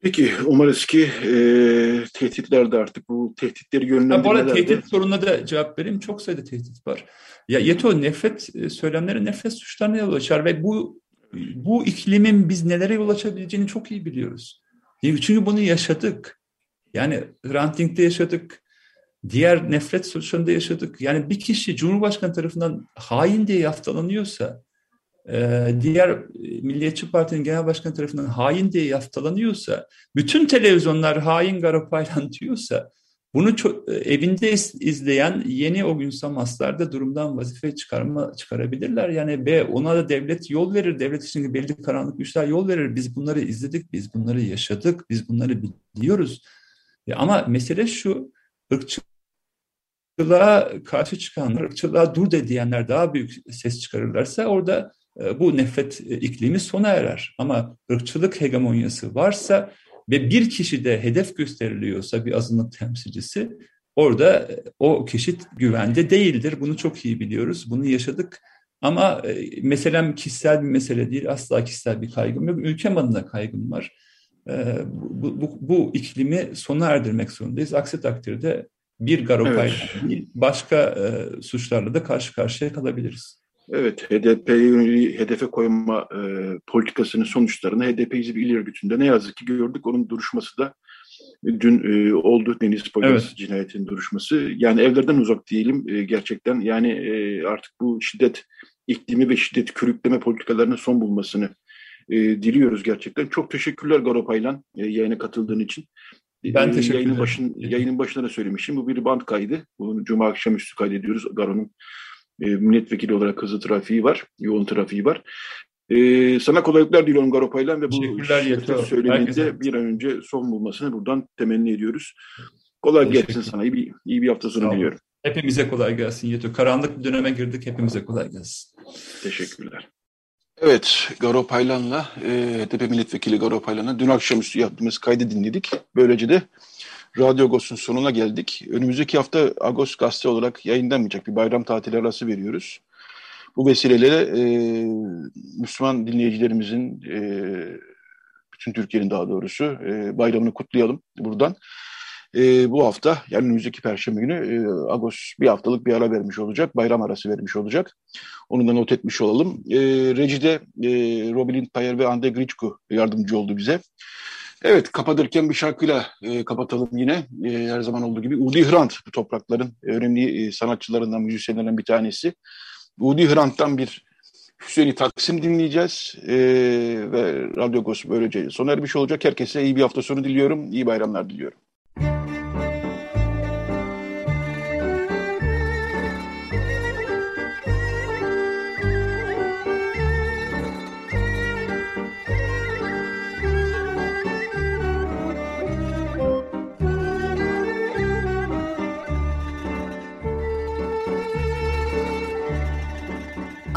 Peki umarız ki e, tehditler de artık bu tehditleri yönlendirmeler Bu arada tehdit sorununa da cevap vereyim. Çok sayıda tehdit var. Ya YETO nefret e, söylemleri nefret suçlarına yol açar ve bu bu iklimin biz nelere yol açabileceğini çok iyi biliyoruz. Çünkü bunu yaşadık. Yani rantingde yaşadık. Diğer nefret suçlarında yaşadık. Yani bir kişi Cumhurbaşkanı tarafından hain diye yaftalanıyorsa diğer e, Milliyetçi Parti'nin genel başkanı tarafından hain diye yaftalanıyorsa, bütün televizyonlar hain Garopaylan diyorsa, bunu çok, e, evinde izleyen yeni o gün Samaslar da durumdan vazife çıkarma çıkarabilirler. Yani B ona da devlet yol verir. Devlet için belli karanlık güçler yol verir. Biz bunları izledik, biz bunları yaşadık, biz bunları biliyoruz. E, ama mesele şu, ırkçılığa karşı çıkanlar, ırkçılığa dur de diyenler daha büyük ses çıkarırlarsa orada bu nefret e, iklimi sona erer. Ama ırkçılık hegemonyası varsa ve bir kişi de hedef gösteriliyorsa bir azınlık temsilcisi orada e, o kişi güvende değildir. Bunu çok iyi biliyoruz. Bunu yaşadık. Ama meselem kişisel bir mesele değil. Asla kişisel bir kaygım yok. Ülkem adına kaygım var. Bu, bu, bu iklimi sona erdirmek zorundayız. Aksi takdirde bir garopayla evet. değil başka e, suçlarla da karşı karşıya kalabiliriz. Evet, HDP'yi hedefe koyma e, politikasının sonuçlarını HDP Hizbi İl Örgütü'nde ne yazık ki gördük. Onun duruşması da dün e, oldu Deniz Polis evet. cinayetinin duruşması. Yani evlerden uzak diyelim e, gerçekten. Yani e, artık bu şiddet iklimi ve şiddet körükleme politikalarının son bulmasını e, diliyoruz gerçekten. Çok teşekkürler Garopaylan e, yayına katıldığın için. Ben e, teşekkür ederim. Yayının, başın, yayının başında da söylemişim. Bu bir band kaydı. Bunu Cuma akşamüstü kaydediyoruz. Garo'nun e, milletvekili olarak hızlı trafiği var, yoğun trafiği var. E, sana kolaylıklar diliyorum Garopaylan ve bu söyleminde bir an önce son bulmasını buradan temenni ediyoruz. Kolay gelsin sana. İyi bir, iyi bir hafta sonu diliyorum. Hepimize kolay gelsin Yeto. Karanlık bir döneme girdik. Hepimize kolay gelsin. Teşekkürler. Evet, Garo Paylan'la, e, HDP Milletvekili Garo Paylan'la dün akşamüstü yaptığımız kaydı dinledik. Böylece de Radyo Agos'un sonuna geldik. Önümüzdeki hafta Agos Gazete olarak yayınlanmayacak bir bayram tatili arası veriyoruz. Bu vesileyle e, Müslüman dinleyicilerimizin, e, bütün Türkiye'nin daha doğrusu e, bayramını kutlayalım buradan. E, bu hafta yani önümüzdeki Perşembe günü e, Agos bir haftalık bir ara vermiş olacak. Bayram arası vermiş olacak. Onu da not etmiş olalım. E, Reci'de e, Robin Payer ve Ande Griçko yardımcı oldu bize. Evet, kapatırken bir şarkıyla e, kapatalım yine. E, her zaman olduğu gibi Udi Hrant bu toprakların önemli e, sanatçılarından, müzisyenlerinden bir tanesi. Udi Hrant'tan bir Hüseyin'i Taksim dinleyeceğiz e, ve Radyo Gos böylece sona ermiş olacak. Herkese iyi bir hafta sonu diliyorum, iyi bayramlar diliyorum.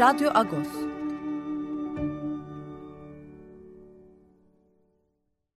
Radyo Agos.